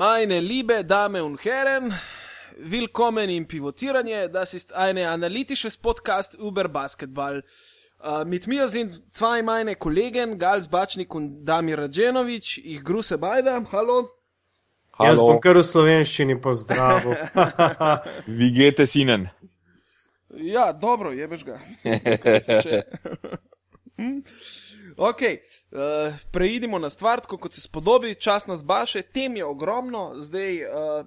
Meine liebe Dame und Herren, willkommen im Pivotiranje. Das ist ein analytisches Podcast über Basketball. Uh, mit mir sind zwei meine Kollegen, Gals Bačnik und Damir Radženovič. Ich grüße beide. Hallo. Jaz bom kar v slovenščini pozdravil. Wie geht es Ihnen? Ja, dobro, jebeš ga. ok, uh, preidimo na stvar, kot se spodobi, čas nas baše, tem je ogromno, zdaj uh,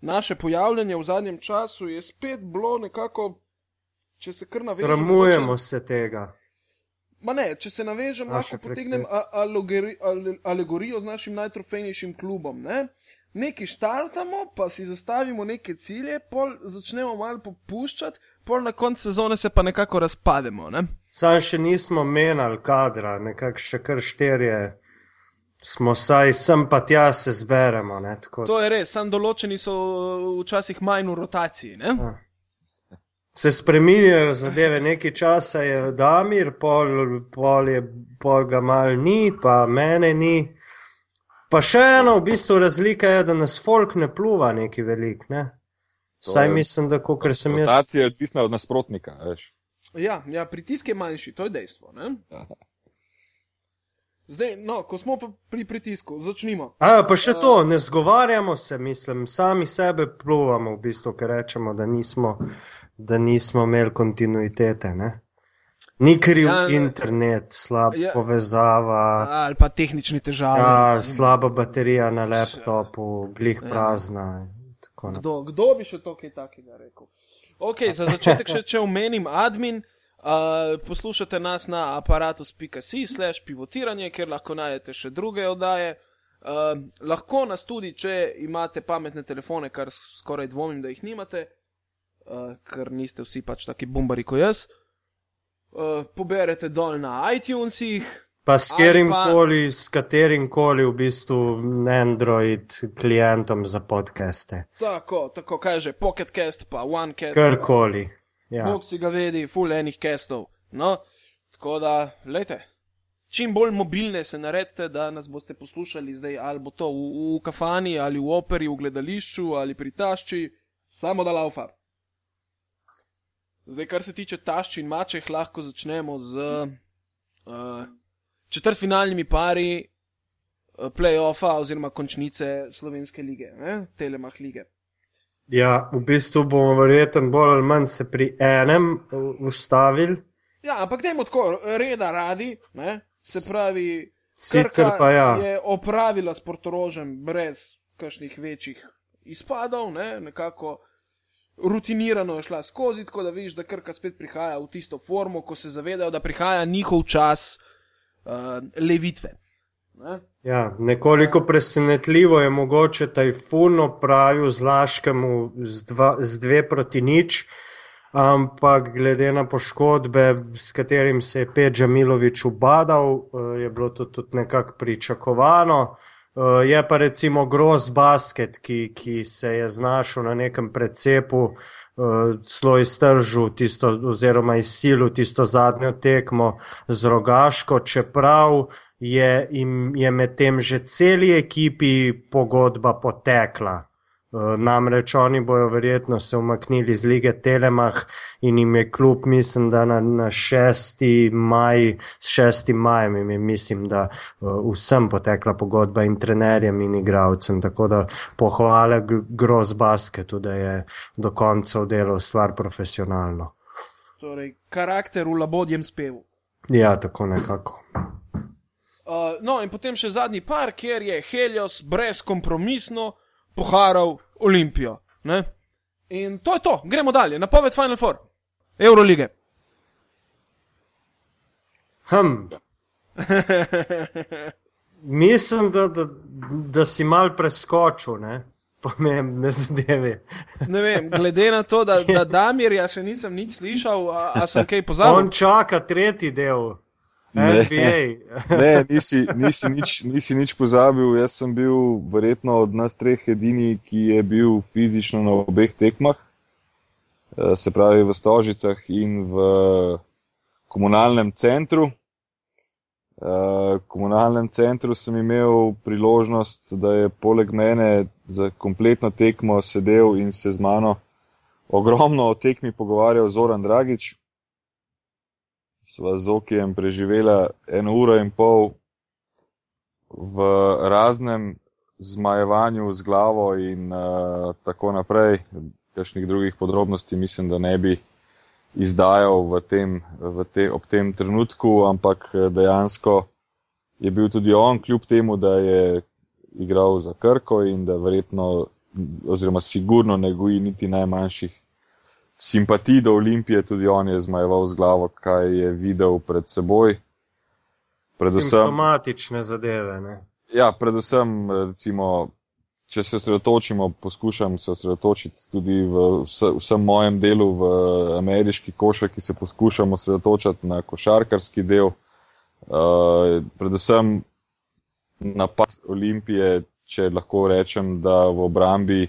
naše pojavljanje v zadnjem času je spet bilo nekako, če se kar navežemo. Sramujemo mogoče- se tega. Ma ne, če se navežem, lahko potegnem frekvence. a- alogeri- ale- alegorijo z našim najtrofejnejšim klubom. Ne? Nekaj štartamo, pa si zastavimo neke cilje, pol začnemo malo popuščati, pol na koncu sezone se pa nekako razpademo. Ne? Sam še nismo menjali kadra, nekako še kar štirje. Smo saj sem pa tja se zberemo. Ne, tako. To je res, sam določeni so uh, včasih manj v rotaciji. Ne? se spreminjajo zadeve, nekaj časa je Damir, pol, pol, je, pol ga mal ni, pa mene ni. Pa še eno, v bistvu razlika je, da nas folk ne pluva neki velik. Ne? Saj je- mislim, da ker sem jaz. Rotacija je odvisna od nasprotnika. Veš. Ja, ja, pritisk je manjši, to je dejstvo. Ne? Zdaj, no, ko smo pri pritisku, začnimo. A, pa še to, ne zgovarjamo se, mislim, sami sebe pluvamo, v bistvu, ker rečemo, da nismo, da nismo imeli kontinuitete. Ne? Ni kriv Ja, ja, ne. internet, slaba Ja. ja, povezava, Ali pa tehnične težave. ja, slaba baterija na laptopu, glih Ja. prazna. naprej. Kdo, kdo bi še to kaj takega rekel? Ok, za začetek še če omenim admin. Uh, poslušate nas na aparatus.si slash pivotiranje, kjer lahko najdete še druge oddaje. Uh, lahko nas tudi, če imate pametne telefone, kar skoraj dvomim, da jih nimate, uh, ker niste vsi pač taki bombari kot jaz. Uh, poberete dol na iTunesih, Pa s katerim pa- koli, s katerim koli v bistvu Android klientom za podcaste. tako, tako kaže, Pocketcast, pa OneCast. Karkoli. Ja. Bog si ga vedi, full enih kestov. No, tako da, lejte, čim bolj mobilne se naredite, da nas boste poslušali zdaj, ali bo to v, v kafani, ali v operi, v gledališču, ali pri tašči, samo da laufa. Zdaj, kar se tiče tašči in mačeh, lahko začnemo z uh, četrtfinalnimi pari uh, playoffa oziroma končnice slovenske lige, ne? Telemah lige. Ja, v bistvu bomo verjetno bolj ali manj se pri enem uh, ustavili, Ja, ampak dajmo tako, reda radi, ne? se pravi, Sicer pa ja. je opravila s Portorožem brez kakšnih večjih izpadov, ne? nekako rutinirano je šla skozi, tako da vidiš, da Krka spet prihaja v tisto formo, ko se zavedajo, da prihaja njihov čas uh, levitve. Ne? Ja, nekoliko presenetljivo je mogoče tajfun opravil z Laškemu z, dva, z dve proti nič, ampak glede na poškodbe, s katerim se je Peđa Milovič ubadal, eh, je bilo to tudi nekako pričakovano. Eh, Je pa recimo groz basket, ki, ki se je znašel na nekem precepu, eh, celo iztržil tisto, oziroma izsilil tisto zadnjo tekmo z rogaško, čeprav je, jim je medtem že celi ekipi pogodba potekla. Eh, Namreč oni bojo verjetno se umaknili iz lige Telemah in jim je kljub, mislim, da na, na 6. maj, s 6. majem jim je, mislim, da uh, vsem potekla pogodba in trenerjem in igravcem, tako da pohvale groz basketu, da je do konca oddelal stvar profesionalno. Torej, karakter v labodjem spevu. Ja, tako nekako. Uh, no, in potem še zadnji par, kjer je Helios brezkompromisno poharal Olimpijo. Ne? In to je to, gremo dalje, napoved Final Four, Eurolige. Hm. Mislim, da, da, da si mal preskočil, ne? Pomembne zadeve. Ne vem, glede na to, da, da Damirja še nisem nič slišal, a, a sem kaj pozabil. On čaka tretji del. Ne. Ne, nisi, nisi, nič, nisi nič pozabil. Jaz sem bil verjetno od nas treh edini, ki je bil fizično na obeh tekmah, eh, se pravi v Stožicah in v komunalnem centru. V komunalnem centru sem imel priložnost, da je poleg mene za kompletno tekmo sedel in se z mano ogromno o tekmi pogovarjal Zoran Dragič. Sva z Okijem preživela eno uro in pol v raznem zmajevanju z glavo in uh, tako naprej. Kakšnih drugih podrobnosti mislim, da ne bi izdajal v tem, v te, ob tem trenutku, ampak eh, dejansko je bil tudi on, kljub temu, da je igral za Krko in da verjetno, oziroma sigurno ne goji niti najmanjših simpatij do Olimpije, tudi on je zmajeval z glavo, kaj je videl pred seboj. Predvsem, Simptomatične zadeve. Ne? Ja, predvsem, recimo, če se osredotočimo, poskušam se osredotočiti tudi v vsem mojem delu v ameriški košar, ki se poskušam osredotočiti na košarkarski del. Uh, predvsem napad Olimpije, če lahko rečem, da v obrambi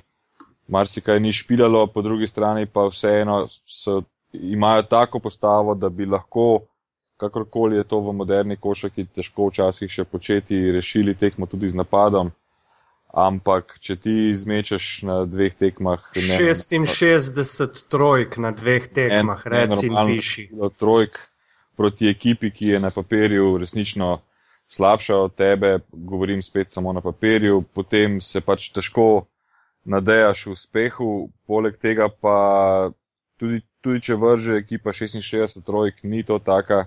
marsikaj ni špilalo, po drugi strani pa vseeno so, imajo tako postavo, da bi lahko, kakorkoli je to v moderni košaki, težko včasih še početi, rešili tekmo tudi z napadom. Ampak, če ti izmečeš na dveh tekmah. Ne, 66 trojk na dveh tekmah, recimo, višji. Trojk proti ekipi, ki je na papirju resnično slabša od tebe, govorim spet samo na papirju, potem se pač težko nadejaš uspehu, poleg tega pa tudi, tudi če vrže ekipa 66 trojk, ni to taka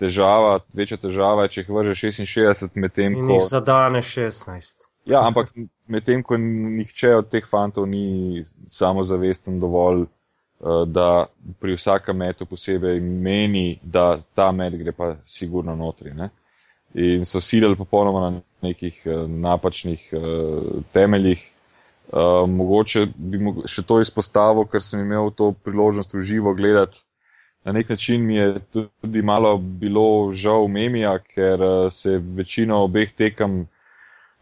težava, večja težava je, če jih vrže 66 medtem, ko. Jih zadane 16. Ja, ampak medtem, ko nihče od teh fantov ni samozavesten dovolj, eh, da pri vsakem metu posebej meni, da ta met gre pa sigurno notri. Ne? In so silili popolnoma na nekih eh, napačnih uh, temeljih. Uh, mogoče bi še to izpostavil, ker sem imel to priložnost v živo gledati. Na nek način mi je tudi malo bilo žal memija, ker uh, se večino obeh tekem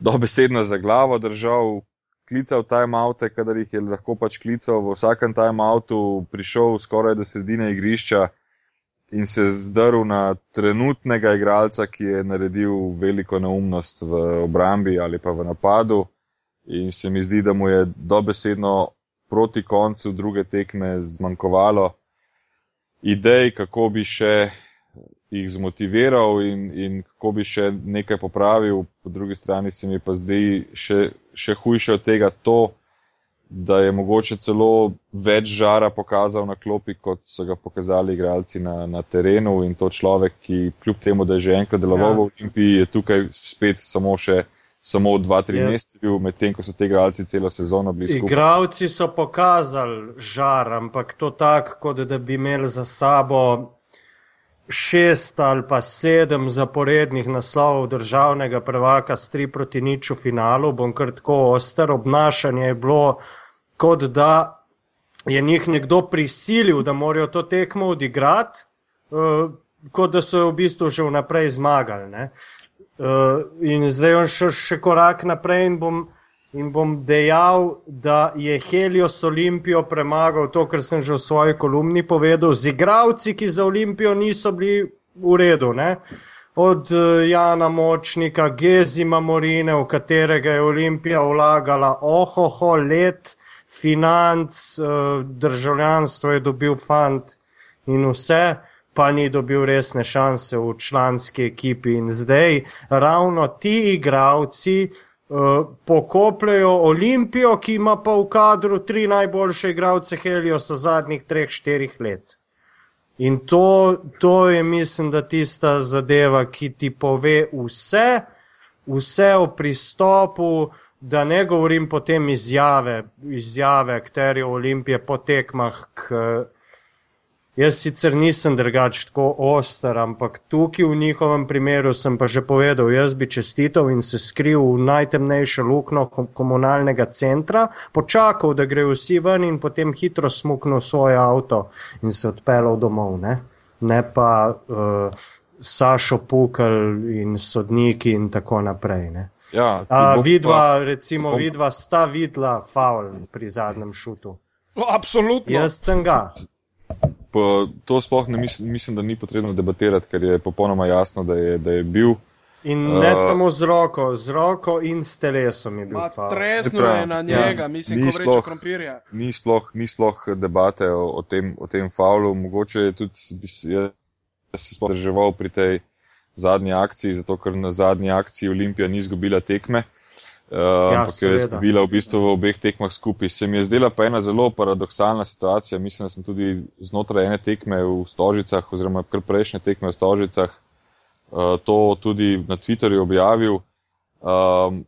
dobesedno za glavo držal, klical timeoute, kadar jih je lahko pač klical, v vsakem timeoutu prišel skoraj do sredine igrišča in se zdrl na trenutnega igralca, ki je naredil veliko neumnost v obrambi ali pa v napadu. In se mi zdi, da mu je dobesedno proti koncu druge tekme zmanjkovalo idej, kako bi še jih zmotiviral in, in kako bi še nekaj popravil. Po drugi strani se mi pa zdi še, še hujše od tega to, da je mogoče celo več žara pokazal na klopi, kot so ga pokazali igralci na, na terenu in to človek, ki kljub temu, da je že enkrat deloval ja. v Olimpiji, je tukaj spet samo še samo dva, tri yeah. mesece bil, medtem ko so te igralci celo sezono bili skupaj. Igravci so pokazali žar, ampak to tako, kot da bi imeli za sabo šest ali pa sedem zaporednih naslovov državnega prvaka s tri proti nič v finalu, bom kar tako oster, obnašanje je bilo, kot da je njih nekdo prisilil, da morajo to tekmo odigrati, uh, kot da so jo v bistvu že vnaprej zmagali. Ne? Uh, in zdaj bom šel še korak naprej in bom, in bom dejal, da je Helios Olimpijo premagal to, kar sem že v svoji kolumni povedal, z igravci, ki za Olimpijo niso bili v redu. Ne? Od uh, Jana Močnika, Gezima Morine, v katerega je Olimpija vlagala ohoho let, financ, uh, državljanstvo je dobil fant in vse pa ni dobil resne šanse v članski ekipi. In zdaj ravno ti igravci uh, pokopljajo Olimpijo, ki ima pa v kadru tri najboljše igralce Heliosa zadnjih treh, štirih let. In to, to je, mislim, da tista zadeva, ki ti pove vse, vse o pristopu, da ne govorim potem izjave, izjave akterjev Olimpije po tekmah k Jaz sicer nisem drugač tako oster, ampak tukaj v njihovem primeru sem pa že povedal, jaz bi čestitev in se skril v najtemnejšo luknjo komunalnega centra, počakal, da grejo vsi ven in potem hitro smuknil svoj avto in se odpeljal domov. Ne, ne pa uh, Sašo Pukal in sodniki in tako naprej. Ne. Ja, A, vidva, recimo, vidva sta videla faul pri zadnjem šutu. Absolutno. Jaz sem ga to sploh ne mislim, mislim, da ni potrebno debatirati, ker je popolnoma jasno, da je, da je bil In ne uh, samo z roko, z roko in s telesom je bil faul. Tresno je na njega, ja, mislim, ko vreče krompirja. Ni sploh, ni sploh debate o, o, tem, o tem faulu, mogoče je tudi, bi se, se spodrževal pri tej zadnji akciji, zato ker na zadnji akciji Olimpija ni izgubila tekme. Uh, ja, ampak je bila v bistvu v obeh tekmah skupaj. Se mi je zdela pa ena zelo paradoksalna situacija. Mislim, da sem tudi znotraj ene tekme v Stožicah, oziroma kar prejšnje tekme v Stožicah, uh, to tudi na Twitterju objavil. Um,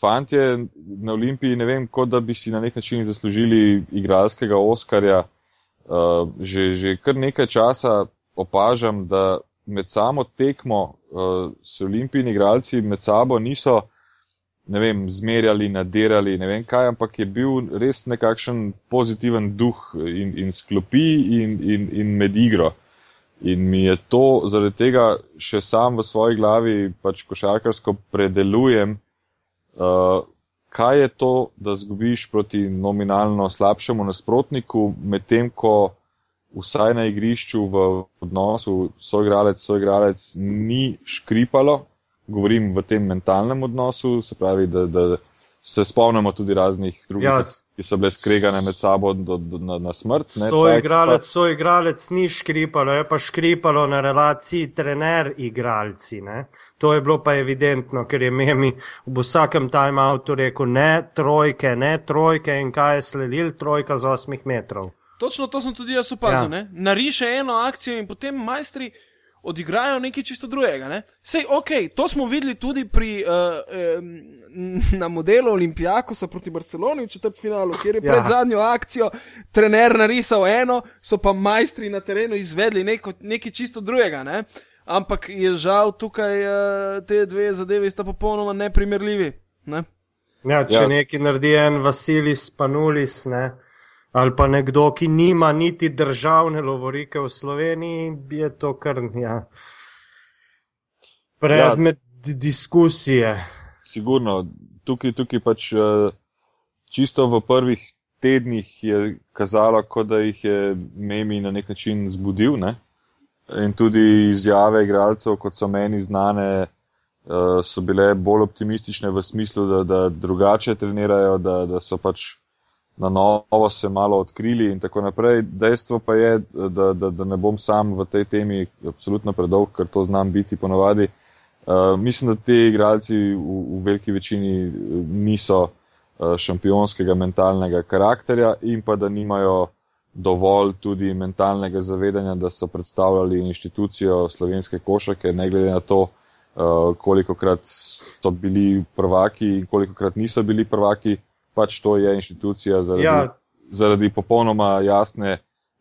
fantje na Olimpiji, ne vem, kot da bi si na nek način zaslužili igralskega Oskarja. Uh, že, že kar nekaj časa opažam, da med samo tekmo uh, se olimpijni igralci med sabo niso ne vem, zmerjali, nadirali, ne vem kaj, ampak je bil res nekakšen pozitiven duh in, in sklopi in, in, in med igro. In mi je to zaradi tega še sam v svoji glavi pač košarkarsko predelujem, uh, kaj je to, da zgubiš proti nominalno slabšemu nasprotniku, medtem ko vsaj na igrišču v odnosu soigralec, soigralec ni škripalo, govorim v tem mentalnem odnosu, se pravi, da, da se spomnimo tudi raznih drugih, ja, ki so bile skregane med sabo do, do, na, na smrt. Soigralec, pa... soigralec ni škripalo, je pa škripalo na relaciji trener-igralci. To je bilo pa evidentno, ker je Memi v vsakem timeoutu rekel ne trojke, ne trojke in kaj je sledil, trojka z osmih metrov. Točno to sem tudi jaz opazil. Ja. Nariše eno akcijo in potem majstri odigrajo nekaj čisto drugega. Ne? Sej, ok, to smo videli tudi pri, uh, um, na modelu Olimpijakosa proti Barceloni v četrtfinalu, kjer je pred ja. zadnjo akcijo trener narisal eno, so pa majstri na terenu izvedli neko, nekaj čisto drugega. Ne? Ampak je žal tukaj uh, te dve zadeve sta popolnoma neprimerljivi. Ne? Ja, če ja. nekaj naredi en Vasilis, panulis, ne ali pa nekdo, ki nima niti državne lovorike v Sloveniji, je to kar ja, predmet ja, diskusije. Sigurno, tukaj, tukaj pač eh, čisto v prvih tednih je kazalo, kot da jih je Memi na nek način zbudil. Ne? In tudi izjave igralcev, kot so meni znane, eh, so bile bolj optimistične v smislu, da, da drugače trenirajo, da, da so pač na novo se malo odkrili in tako naprej. Dejstvo pa je, da, da, da ne bom sam v tej temi absolutno predolg, ker to znam biti ponovadi. Uh, mislim, da ti igralci v, v veliki večini eh, niso uh, šampionskega mentalnega karakterja in pa da nimajo dovolj tudi mentalnega zavedanja, da so predstavljali inštitucijo slovenske košake, ne glede na to, uh, koliko krat so bili prvaki in koliko krat niso bili prvaki pač to je institucija zaradi, ja. zaradi popolnoma jasne.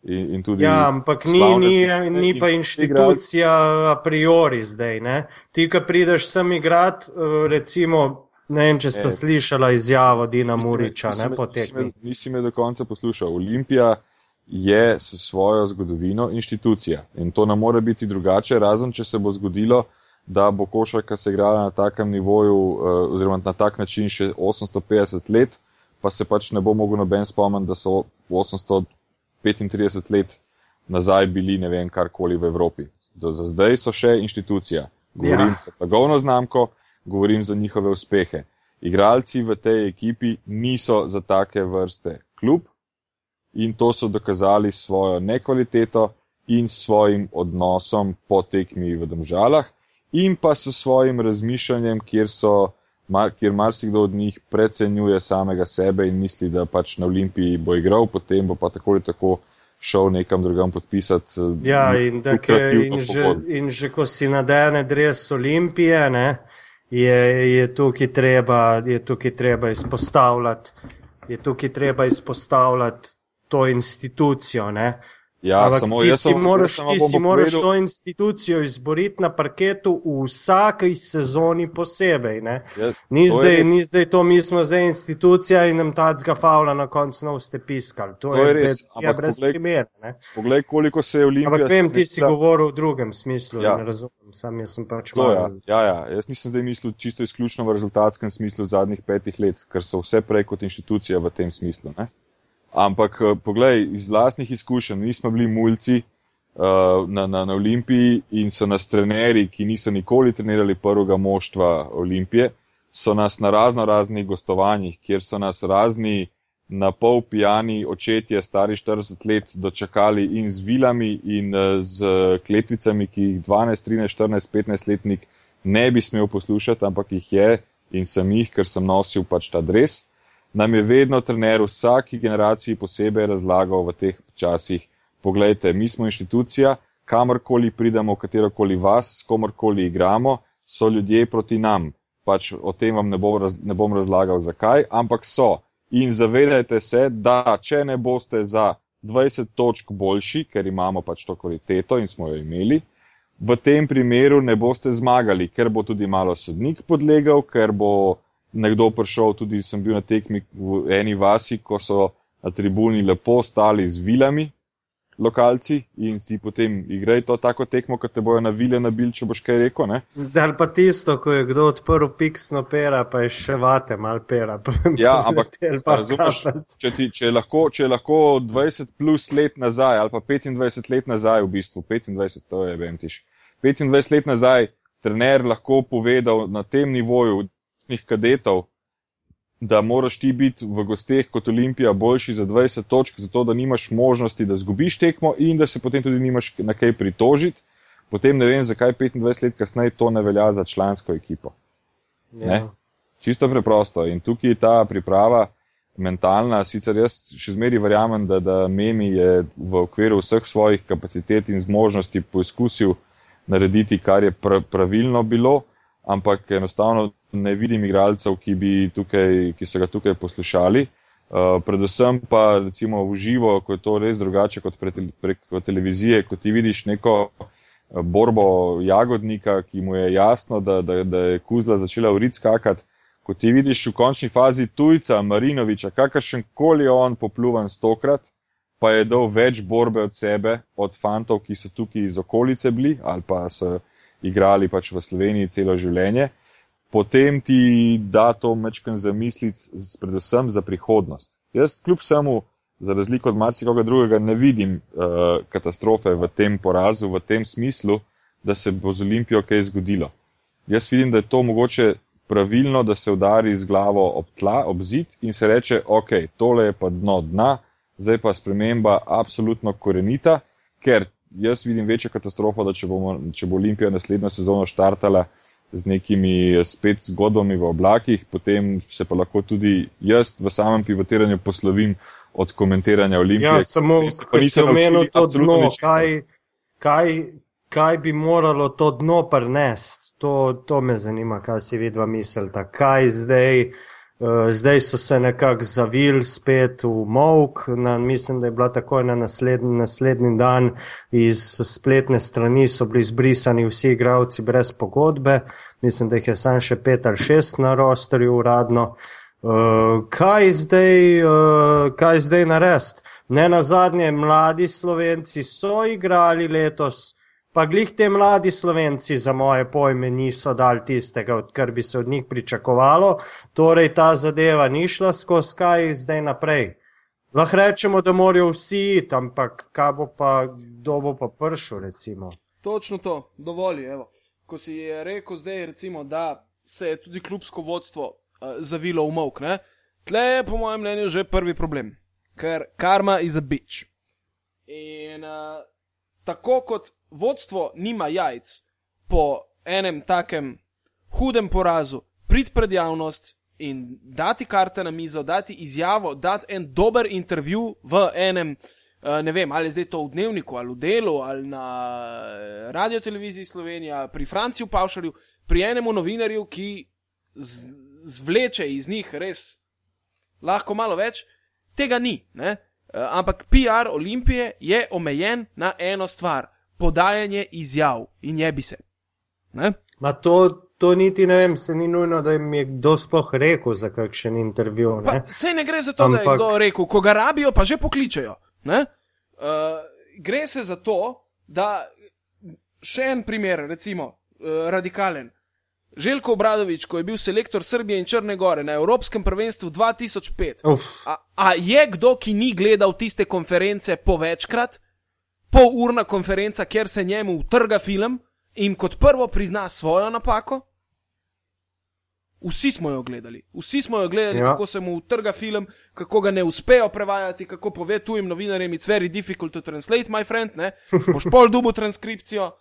In, in tudi ja, ampak ni, ni, ni pa inštitucija a priori zdaj. Ne? Ti, ki prideš sem igrat, eh, recimo, ne vem, če ste slišali izjavo Dina Muriča, ne potekmi. Nisi me do konca poslušal. Olimpija je s svojo zgodovino inštitucija in to ne more biti drugače, razen če se bo zgodilo, da bo košarka se igrala na takem nivoju eh, oziroma na tak način še 850 let pa se pač ne bo mogel noben spomniti, da so 835 let nazaj bili ne vem karkoli v Evropi. Do za zdaj so še inštitucija. Govorim ja. za blagovno znamko, govorim za njihove uspehe. Igralci v tej ekipi niso za take vrste klub in to so dokazali s svojo nekvaliteto in svojim odnosom po tekmi v domžalah in pa s svojim razmišljanjem, kjer so mar, kjer marsikdo od njih precenjuje samega sebe in misli, da pač na Olimpiji bo igral, potem bo pa tako ali tako šel nekam drugam podpisati. Eh, ja, in, in, že, in že ko si nadene dres Olimpije, ne, je, je, tukaj treba, je tukaj treba izpostavljati. Je tukaj treba izpostavljati to institucijo. Ne? Ja, Ampak samo ti si moraš, ti si moraš to institucijo izboriti na parketu v vsaki sezoni posebej. Ja, ni, zdaj, ni zdaj to, mi smo zdaj institucija in nam ta zga faula na koncu nov ste piskali. To, to je, je res, ja, brez poglej, primera. Poglej, koliko se je Olimpija. Ampak vem, ti si govoril v drugem smislu, ja. ne razumem, sam jaz sem pač malo. Ja, ja, ja, jaz nisem zdaj mislil čisto izključno v rezultatskem smislu zadnjih petih let, ker so vse prej kot inštitucija v tem smislu. Ne? Ampak, eh, poglej, iz vlastnih izkušenj, nismo bili mulci, uh, na, na, na Olimpiji in so nas trenerji, ki niso nikoli trenirali prvega moštva Olimpije, so nas na razno raznih gostovanjih, kjer so nas razni na pol pijani očetje, stari 40 let, dočakali in z vilami in uh, z kletvicami, ki jih 12, 13, 14, 15 letnik ne bi smel poslušati, ampak jih je in sem jih, ker sem nosil pač ta dres. Nam je vedno trener vsaki generaciji posebej razlagal v teh časih, Poglejte, mi smo inštitucija, kamorkoli pridemo, katerokoli vas, s komorkoli igramo, so ljudje proti nam. Pač o tem vam ne bom, raz, ne bom razlagal, zakaj, ampak so. In zavedajte se, da če ne boste za 20 točk boljši, ker imamo pač to kvaliteto in smo jo imeli, v tem primeru ne boste zmagali, ker bo tudi malo sodnik podlegal, ker bo nekdo prišel, tudi sem bil na tekmi v eni vasi, ko so na tribuni lepo stali z vilami, lokalci in ti potem igrajo to tako tekmo, kot te bojo navile na bil, če boš kaj rekel. Ali pa tisto, ko je kdo odprl piksno pera, pa je še vate mal pera. Ja, ampak razumeš, če, ti, če, lahko, če lahko 20 plus let nazaj ali pa 25 let nazaj v bistvu, 25 to je, vem tiš, 25 let nazaj trener lahko povedal na tem nivoju kadetov, da moraš ti biti v gosteh kot Olimpija boljši za 20 točk, zato da nimaš možnosti, da zgubiš tekmo in da se potem tudi nimaš na kaj pritožiti, potem ne vem, zakaj 25 let kasneje to ne velja za člansko ekipo. Ja. Čisto preprosto. In tukaj je ta priprava mentalna, sicer jaz še zmeri verjamem, da, da Memi je v okviru vseh svojih kapacitet in zmožnosti poizkusil narediti, kar je pravilno bilo, ampak enostavno ne vidim igralcev, ki, tukaj, ki so ga tukaj poslušali. Uh, predvsem pa recimo v živo, ko je to res drugače kot preko televizije, ko ti vidiš neko uh, borbo jagodnika, ki mu je jasno, da, da, da je kuzla začela urit skakati, ko ti vidiš v končni fazi tujca Marinoviča, kakršen koli je on popluvan stokrat, pa je dal več borbe od sebe, od fantov, ki so tukaj iz okolice bili ali pa so igrali pač v Sloveniji celo življenje potem ti da to mečken zamisliti, predvsem za prihodnost. Jaz, kljub vsemu, za razliko od marsikoga drugega, ne vidim uh, katastrofe v tem porazu, v tem smislu, da se bo z Olimpijo kaj zgodilo. Jaz vidim, da je to mogoče pravilno, da se udari z glavo ob tla, ob zid in se reče, ok, tole je pa dno dna, zdaj pa sprememba absolutno korenita, ker jaz vidim večjo katastrofo, da če, bomo, če bo Olimpija naslednjo sezono štartala, z nekimi spet zgodbami v oblakih, potem se pa lahko tudi jaz v samem pivotiranju poslovim od komentiranja Olimpije. Ja, samo, ko si omenil to dno, kaj, kaj, kaj bi moralo to dno prnest, to, to me zanima, kaj si vidva mislita, kaj zdaj. Eh, zdaj so se nekako zavili spet v Mowk, mislim, da je bila takoj na naslednji, naslednji dan iz spletne strani, so bili izbrisani vsi igravci brez pogodbe, mislim, da jih je samo še pet ali šest na rosterju uradno. Uh, kaj zdaj, uh, kaj zdaj narediti? Ne na zadnje, mladi slovenci so igrali letos pa glih te mladi slovenci za moje pojme niso dali tistega, kar bi se od njih pričakovalo, torej ta zadeva ni šla skozi kaj zdaj naprej. Lahko rečemo, da morajo vsi iti, ampak kaj bo pa, kdo bo pa pršel, recimo. Točno to, dovolj, evo. Ko si je rekel zdaj, recimo, da se je tudi klubsko vodstvo uh, zavilo v mok, tle je po mojem mnenju že prvi problem, ker karma is a bitch. In uh, tako kot vodstvo nima jajc po enem takem hudem porazu, prid pred javnost in dati karte na mizo, dati izjavo, dati en dober intervju v enem, eh, ne vem, ali je zdaj to v dnevniku, ali v delu, ali na eh, radio televiziji Slovenija, pri Franciju Pavšarju, pri enemu novinarju, ki zvleče iz njih res lahko malo več, tega ni. Ne? Eh, ampak PR Olimpije je omejen na eno stvar: podajanje izjav in je bi se. To, to niti ne vem, se ni nujno, da jim je kdo sploh rekel za kakšen intervju. Ne? Sej ne gre za to, ampak... da je kdo rekel, ko ga rabijo, pa že pokličejo. Uh, gre se za to, da še en primer, recimo, uh, radikalen. Željko Obradovič, ko je bil selektor Srbije in Črne Gore na Evropskem prvenstvu 2005. A, a je kdo, ki ni gledal tiste konference po večkrat? polurna konferenca, kjer se njemu utrga film in kot prvo prizna svojo napako. Vsi smo jo gledali, vsi smo jo gledali, ja. kako se mu utrga film, kako ga ne uspejo prevajati, kako pove tujim novinarjem: It's very difficult to translate, my friend, ne, boš pol dubo transkripcijo,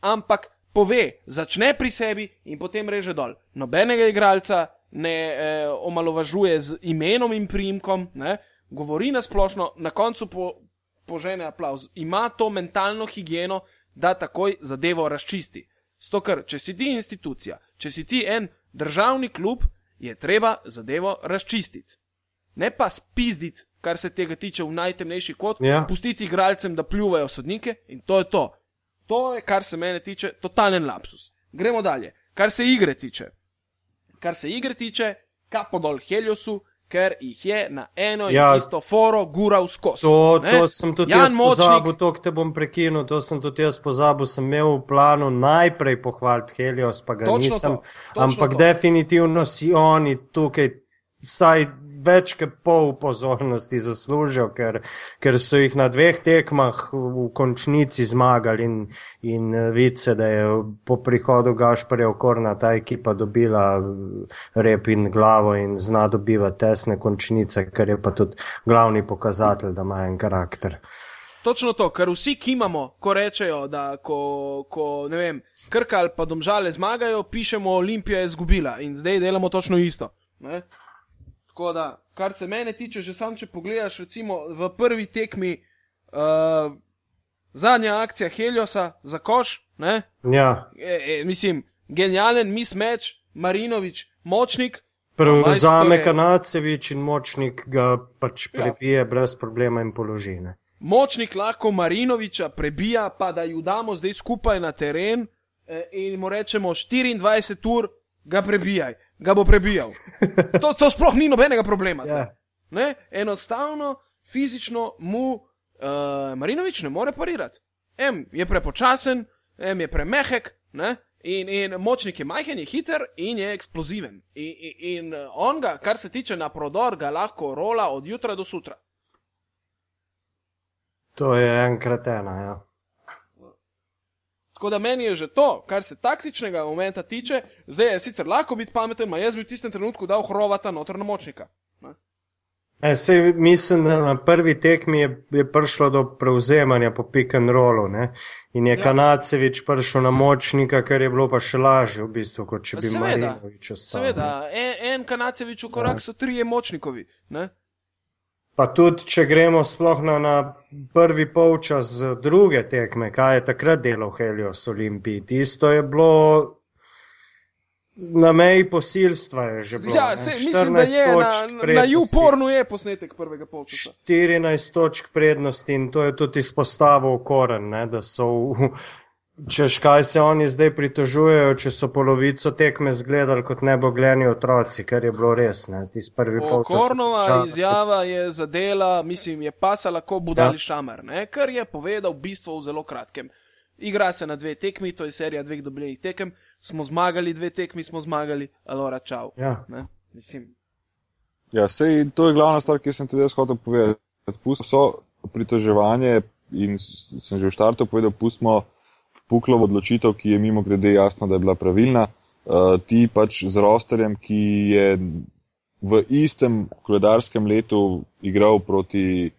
ampak pove, začne pri sebi in potem reže dol. Nobenega igralca ne eh, omalovažuje z imenom in primkom, ne, govori na splošno, na koncu po, požene aplauz. Ima to mentalno higieno, da takoj zadevo razčisti. Stokar, če si ti institucija, če si ti en državni klub, je treba zadevo razčistiti. Ne pa spizditi, kar se tega tiče v najtemnejši kot, Ja. pustiti igralcem, da pljuvajo sodnike in to je to. To je, kar se mene tiče, totalen lapsus. Gremo dalje. Kar se igre tiče. Kar se igre tiče, kapo dol Heliosu, ker jih je na eno in Ja. isto foro gural skozi. To, ne. to sem tudi Jan jaz Močnik, pozabil, to te bom prekinil, to sem tudi jaz pozabil. Sem imel v planu najprej pohvaliti Helios, pa ga Točno nisem. to, Ampak to. definitivno si oni tukaj vsaj več kot pol pozornosti zaslužijo, ker, ker so jih na dveh tekmah v končnici zmagali in, in eh, vidi se, da je po prihodu Gašparja Okorna ta ekipa dobila eh, rep in glavo in zna dobivati tesne končnice, kar je pa tudi glavni pokazatelj, da ima en karakter. Točno to, kar vsi kimamo, ko rečejo, da ko, ko ne vem, krka ali pa domžale zmagajo, pišemo Olimpija je izgubila in zdaj delamo točno isto. Ne? Tako da, kar se mene tiče, že sam, če pogledaš, recimo v prvi tekmi, uh, zadnja akcija Heliosa za koš, ne? Ja, E, e, mislim, genijalen mismatch, Marinovič, močnik. prevzame Majstore- Kanacevič in močnik ga pač Ja. prebije brez problema in položine. Močnik lahko Marinoviča prebija, pa da ju damo zdaj skupaj na teren eh, in mu rečemo 24 ur, ga prebijaj, ga bo prebijal. To, to sploh ni nobenega problema. tle. Ja. Ne? Enostavno, fizično mu uh, Marinovič ne more parirati. M je prepočasen, M je premehek, ne? in, in močnik je majhen, je hiter in je eksploziven. In, in, in eh, on ga, kar se tiče na prodor, ga lahko rola od jutra do sutra. To je enkrat ena. Ja. Tako da meni je že to, kar se taktičnega momenta tiče, zdaj je sicer lahko biti pameten, ma jaz bi v tistem trenutku dal hrovata noter na močnika. E, sej, mislim, da na prvi tekmi je, je prišlo do prevzemanja po pick and rollu ne? in je Ja. ja. Kanacevič prišel na močnika, kar je bilo pa še lažje v bistvu, kot če bi Seveda, Marinovič ostal. seveda, en, en Kanacevič v korak so trije močnikovi. Ne? Pa tudi, če gremo sploh na, na prvi polčas z druge tekme, kaj je takrat delal Helios Olimpiji, tisto je bilo na meji posilstva. Je že bilo, Ja, se, mislim, da 14 je na, na je posnetek prvega polčasa. 14 točk prednosti in to je tudi izpostavil Koren, ne, da so, v, češ kaj se oni zdaj pritožujejo, če so polovico tekme zgledali kot nebogljeni otroci, kar je bilo res, ne, tisti prvi polčas. Okornova čas- izjava je zadela, mislim, je pasala kot budali ja. Ja. šamer, ne? kar je povedal bistvo v zelo kratkem. Igra se na dve tekmi, to je serija dveh dobljenih tekem, smo zmagali dve tekmi, smo zmagali, alora čau. Ja. Ne? Mislim, Ja, sej, to je glavna stvar, ki sem tudi jaz hotel povedati. Pustimo so pritoževanje in sem že v štartu povedal, pustimo Puklovo odločitev, ki je mimo grede jasno, da je bila pravilna. Uh, ti pač z rosterjem, ki je v istem koledarskem letu igral proti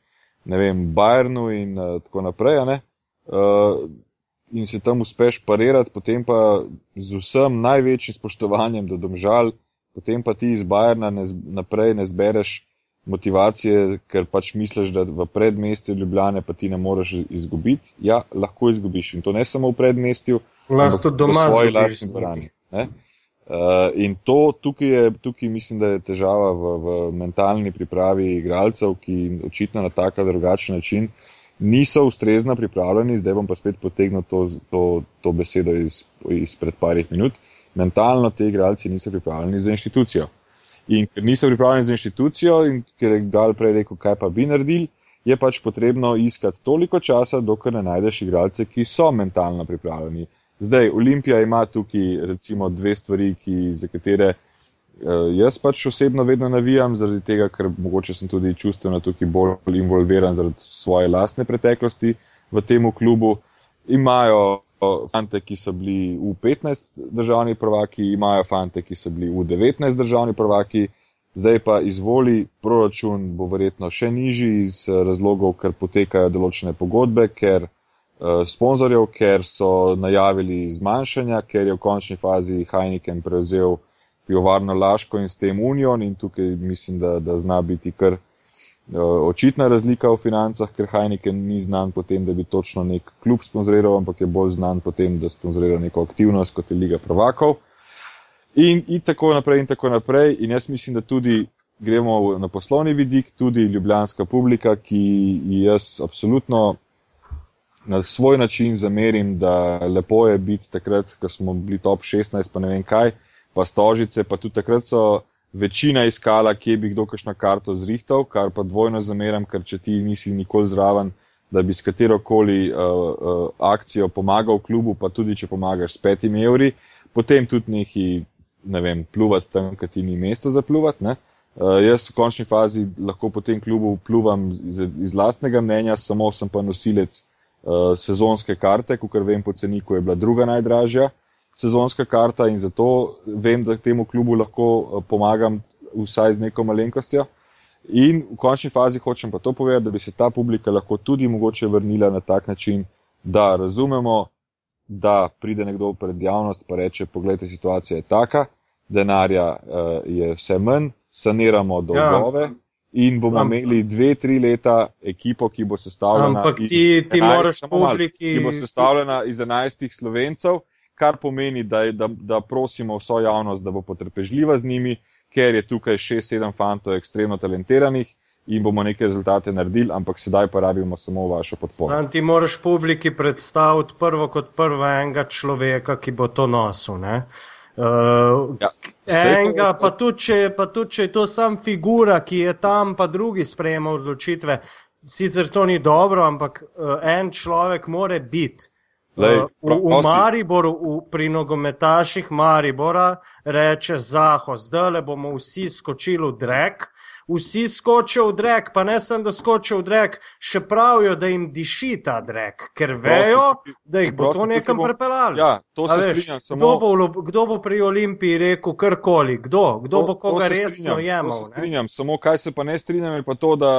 ne vem, Bayernu in uh, tako naprej, uh, in se tam uspeš parirati, potem pa z vsem največjim spoštovanjem do domžal, potem pa ti iz Bajerna ne, naprej ne zbereš motivacije, ker pač misliš, da v predmestju Ljubljane pa ti ne moreš izgubiti. Ja, lahko izgubiš in to ne samo v predmestju, Lahko tudi v doma svoji izgubiš lastni dvorani. Uh, in to tukaj, je, tukaj mislim, da je težava v, v mentalni pripravi igralcev, ki očitno na tak ali drugačen način niso ustrezno pripravljeni. Zdaj bom pa spet potegnil to, to, to besedo iz, izpred parih minut. Mentalno te igralci niso pripravljeni za inštitucijo. In ker niso pripravljeni za inštitucijo, in ker je Gal prej rekel, kaj pa bi naredili, je pač potrebno iskati toliko časa, dokler ne najdeš igralce, ki so mentalno pripravljeni. Zdaj, Olimpija ima tukaj recimo dve stvari, ki, za katere uh, jaz pač osebno vedno navijam, zaradi tega, ker mogoče sem tudi čustveno tukaj bolj involviran zaradi svoje lastne preteklosti. v tem klubu. Imajo fante, ki so bili v 15 državni prvaki, imajo fante, ki so bili v 19 državni prvaki, zdaj pa izvoli proračun bo verjetno še nižji iz razlogov, ker potekajo določene pogodbe, ker uh, sponzorjev, ker so najavili zmanjšanja, ker je v končni fazi Heineken prevzel pivovarno Laško in s tem Union in tukaj mislim, da, da zna biti kar Eh, očitna razlika v financah, ker Heineken ni znan potem, da bi točno nek klub sponzoriral, ampak je bolj znan potem, da sponzorira neko aktivnost kot je Liga Prvakov. In, in tako naprej, in tako naprej. In jaz mislim, da tudi gremo na poslovni vidik, tudi ljubljanska publika, ki jaz absolutno na svoj način zamerim, da lepo je biti takrat, ko smo bili top 16, pa ne vem kaj, pa stožice, pa tudi takrat so večina iskala, kje bi kdo kakšno karto zrihtal, kar pa dvojno zameram, ker če ti nisi nikoli zraven, da bi s katero koli uh, uh, akcijo pomagal klubu, pa tudi če pomagaš s petimi evri, potem tudi neki, ne vem, pluvati tam, ker ti ni mesto za pluvati. Uh, jaz v končni fazi lahko po tem klubu pluvam iz, iz lastnega mnenja, samo sem pa nosilec uh, sezonske karte, ker vem po ceniku je bila druga najdražja. Uh, sezonska karta in zato vem, da temu klubu lahko eh, pomagam vsaj z neko malenkostjo. In v končni fazi hočem pa to povedati, da bi se ta publika lahko tudi mogoče vrnila na tak način, da razumemo, da pride nekdo pred javnost pa reče, pogledajte, situacija je taka, denarja uh, je vse manj, saniramo dolgove. Ja. In bomo Am, imeli dve, tri leta ekipo, ki bo sestavljena, ampak ti, ti 11, moraš publiki... ki bo sestavljena iz enajstih slovencev, kar pomeni, da, da, da prosimo vso javnost, da bo potrpežljiva z njimi, ker je tukaj 6-7 fantov ekstremno talentiranih in bomo neke rezultate naredili, ampak sedaj pa rabimo samo vašo podporo. Sam ti moraš publiki predstaviti prvo kot prvo enega človeka, ki bo to nosil. Ne? Uh, ja, enega, pa tudi, če, pa tudi, če je to sam figura, ki je tam, pa drugi sprejema odločitve. Sicer to ni dobro, ampak uh, en človek more biti. Lej, uh, v, v Mariboru, v, pri nogometaših Maribora, reče Zaho, zdaj le bomo vsi skočili v drek. Vsi skočijo v drek, pa ne samo, da skočijo v drek, še pravijo, da jim diši ta drek, ker vejo, da jih bo to nekam prepeljalo. Ja, to se veš, samo... kdo, bo, kdo bo pri Olimpiji rekel karkoli, kdo, kdo to, bo koga resno jemal. To se strinjam, ne? samo kaj se pa ne strinjam, je pa to, da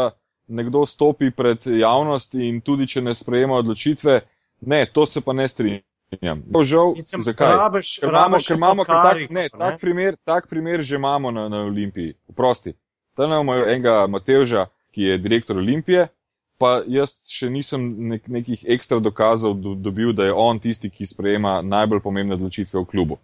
nekdo stopi pred javnost in tudi, če ne sprejema odločitve, Ne, to se pa ne strinjam. Žal, zakaj? Rabiš, ker imamo, ker imamo tak, ne, tak, primer, tak primer že imamo na, na Olimpiji. Prosti. Tam imamo enega Matevža, ki je direktor Olimpije, pa jaz še nisem nek, nekih ekstra dokazov do, dobil, da je on tisti, ki sprejema najbolj pomembne odločitve v klubu.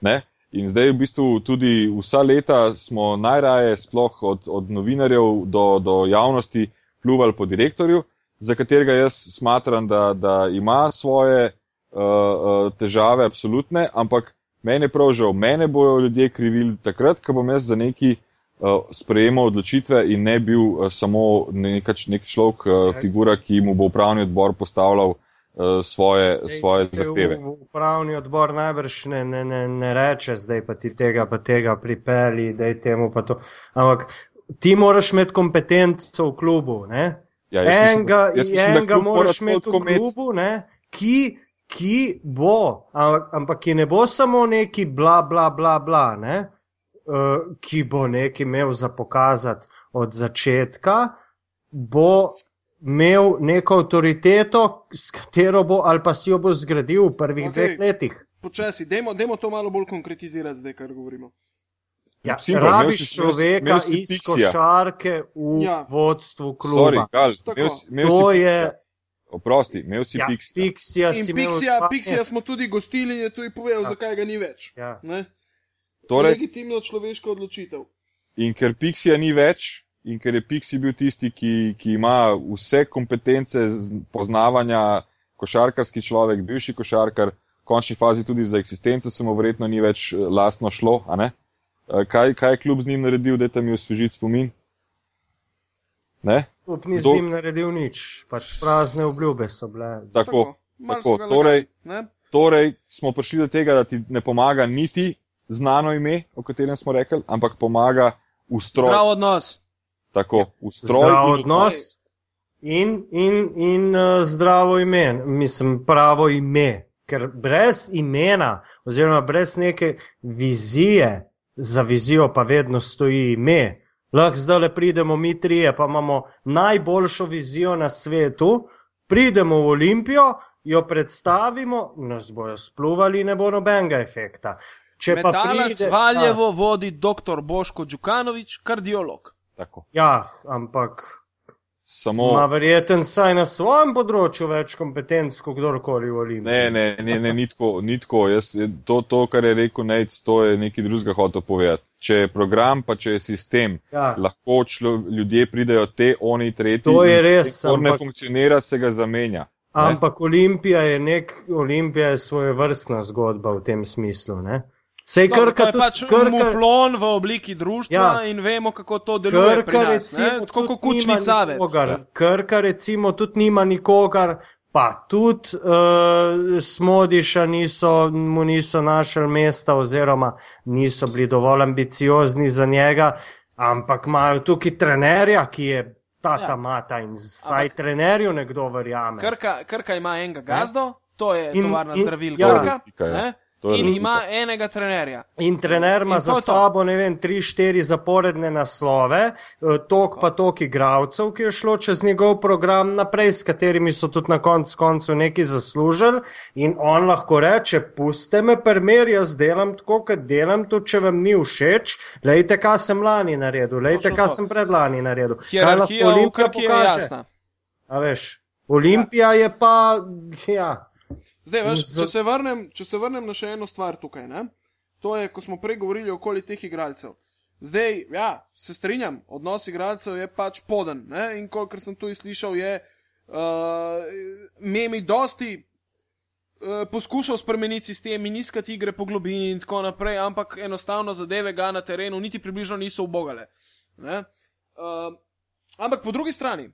Ne? In zdaj v bistvu tudi vsa leta smo najraje, sploh od, od novinarjev do, do javnosti, pljuvali po direktorju za katerega jaz smatram, da, da ima svoje uh, težave, absolutne, ampak meni je prav žal, mene bojo ljudje krivili takrat, ko bom jaz za neki uh, sprejemal odločitve in ne bil uh, samo nekač, nek človek, uh, figura, ki mu bo upravni odbor postavljal svoje, sej, svoje sej zahteve. Upravni odbor najbrž ne, ne, ne, ne reče, zdaj pa ti tega, pa tega pripeli, da je temu pa to. Ampak ti moraš imeti kompetenco v klubu, ne? Ja, enega, mislim, enega moraš imeti v klubu, ne, ki, ki bo, ampak ki ne bo samo neki bla, bla, bla, bla ne, uh, ki bo nekaj imel za pokazati od začetka, bo imel neko avtoriteto, s katero bo ali pa si jo bo zgradil v prvih okay. dveh letih. Počasi, dajmo to malo bolj konkretizirati, zdaj, kar govorimo. Ja, rabiš človeka iz košarke v ja. vodstvu kluba. Sorry, Gal, imel, imel to je. Oprosti, imel si ja, Pixija. Pixija, si Pixija, Pixija smo tudi gostili in je tudi povedal, ja. zakaj ga ni več. Ja. Torej, legitimno človeško odločitev. In ker Pixija ni več, in ker je Pixi bil tisti, ki, ki ima vse kompetence poznavanja, košarkarski človek, bivši košarkar, v končni fazi tudi za eksistenco se mu verjetno ni več eh, lastno šlo, a ne? Eh, kaj, kaj je klub z njim naredil, da te mi osvežiti spomin? Ne? Klub ni Do... z njim naredil nič, pač prazne obljube so bile. Tako, tako. tako. Torej, torej smo prišli do tega, da ti ne pomaga niti znano ime, o katerem smo rekli, ampak pomaga ustroj. Zdrav odnos. Tako, ustroj. Zdrav odnos. in, in, in uh, zdravo ime, mislim, pravo ime. Ker brez imena, oziroma brez neke vizije, za vizijo pa vedno stoji ime. Lahko zdaj le pridemo mi trije, pa imamo najboljšo vizijo na svetu, pridemo v Olimpijo, jo predstavimo, nas bojo spluvali, ne bo nobenega efekta. Če pa Metalec pride, Valjevo vodi dr. Boško Đukanovič, kardiolog. Tako. Ja, ampak Samo. ima verjeten saj na svojem področju več kompetenc, kot kdorkoli v Olimpiji. Ne, ne, ne, ne ni tako. Ni tako. Jaz, to, to, kar je rekel Nec, to je nekaj drugega hotel povedati. Če je program, pa če je sistem, Ja. lahko člo, ljudje pridejo te, oni, tretji. To je res, če to ne ampak- funkcionira, se ga zamenja. Ne? Ampak Olimpija je nek, Olimpija je svoje vrstna zgodba v tem smislu. Ne? Sej Dobro, to krka je tudi, pač krka, muflon v obliki društva ja. Ja. in vemo, kako to deluje pri krka nas. recimo, Tako kot kučni savec. nikogar. Ja. Krka recimo tudi nima nikogar, pa tudi uh, Smodiša niso, mu niso našli mesta oziroma niso bili dovolj ambiciozni za njega, ampak imajo tukaj trenerja, ki je tata Ja. ja. mata in saj Ampak- trenerju nekdo verjame. Krka, Krka ima enega gazdo, to je In- tovarna in- zdravil ja. Krka. Je. ne? To je In ima enega trenerja. In trener ima In za to. sabo, ne vem, tri, štiri zaporedne naslove, eh, tok pa tok igralcev, ki je šlo čez njegov program naprej, s katerimi so tudi na koncu koncev nekaj zaslužili. In on lahko reče: Puste me, primer, jaz delam tako, kot delam, tudi če vam ni všeč. Lejte, kaj sem lani naredil, lejte, kaj sem predlani naredil. Kaj Hierarhija lahko v Olimpija Krki je pokaže? jasna. A veš, Olimpija je pa, ja. Zdaj, veš, če, se vrnem, če se vrnem na še eno stvar tukaj, ne? to je, ko smo prej govorili okoli teh igralcev. Zdaj, ja, se strinjam, odnos igralcev je pač poden. Ne? In kolikor sem tu slišal, je uh, Memi dosti uh, poskušal spremeniti sistem in iskati igre po globini in tako naprej, ampak enostavno zadeve ga na terenu niti približno niso ubogale. Ne? Uh, ampak po drugi strani,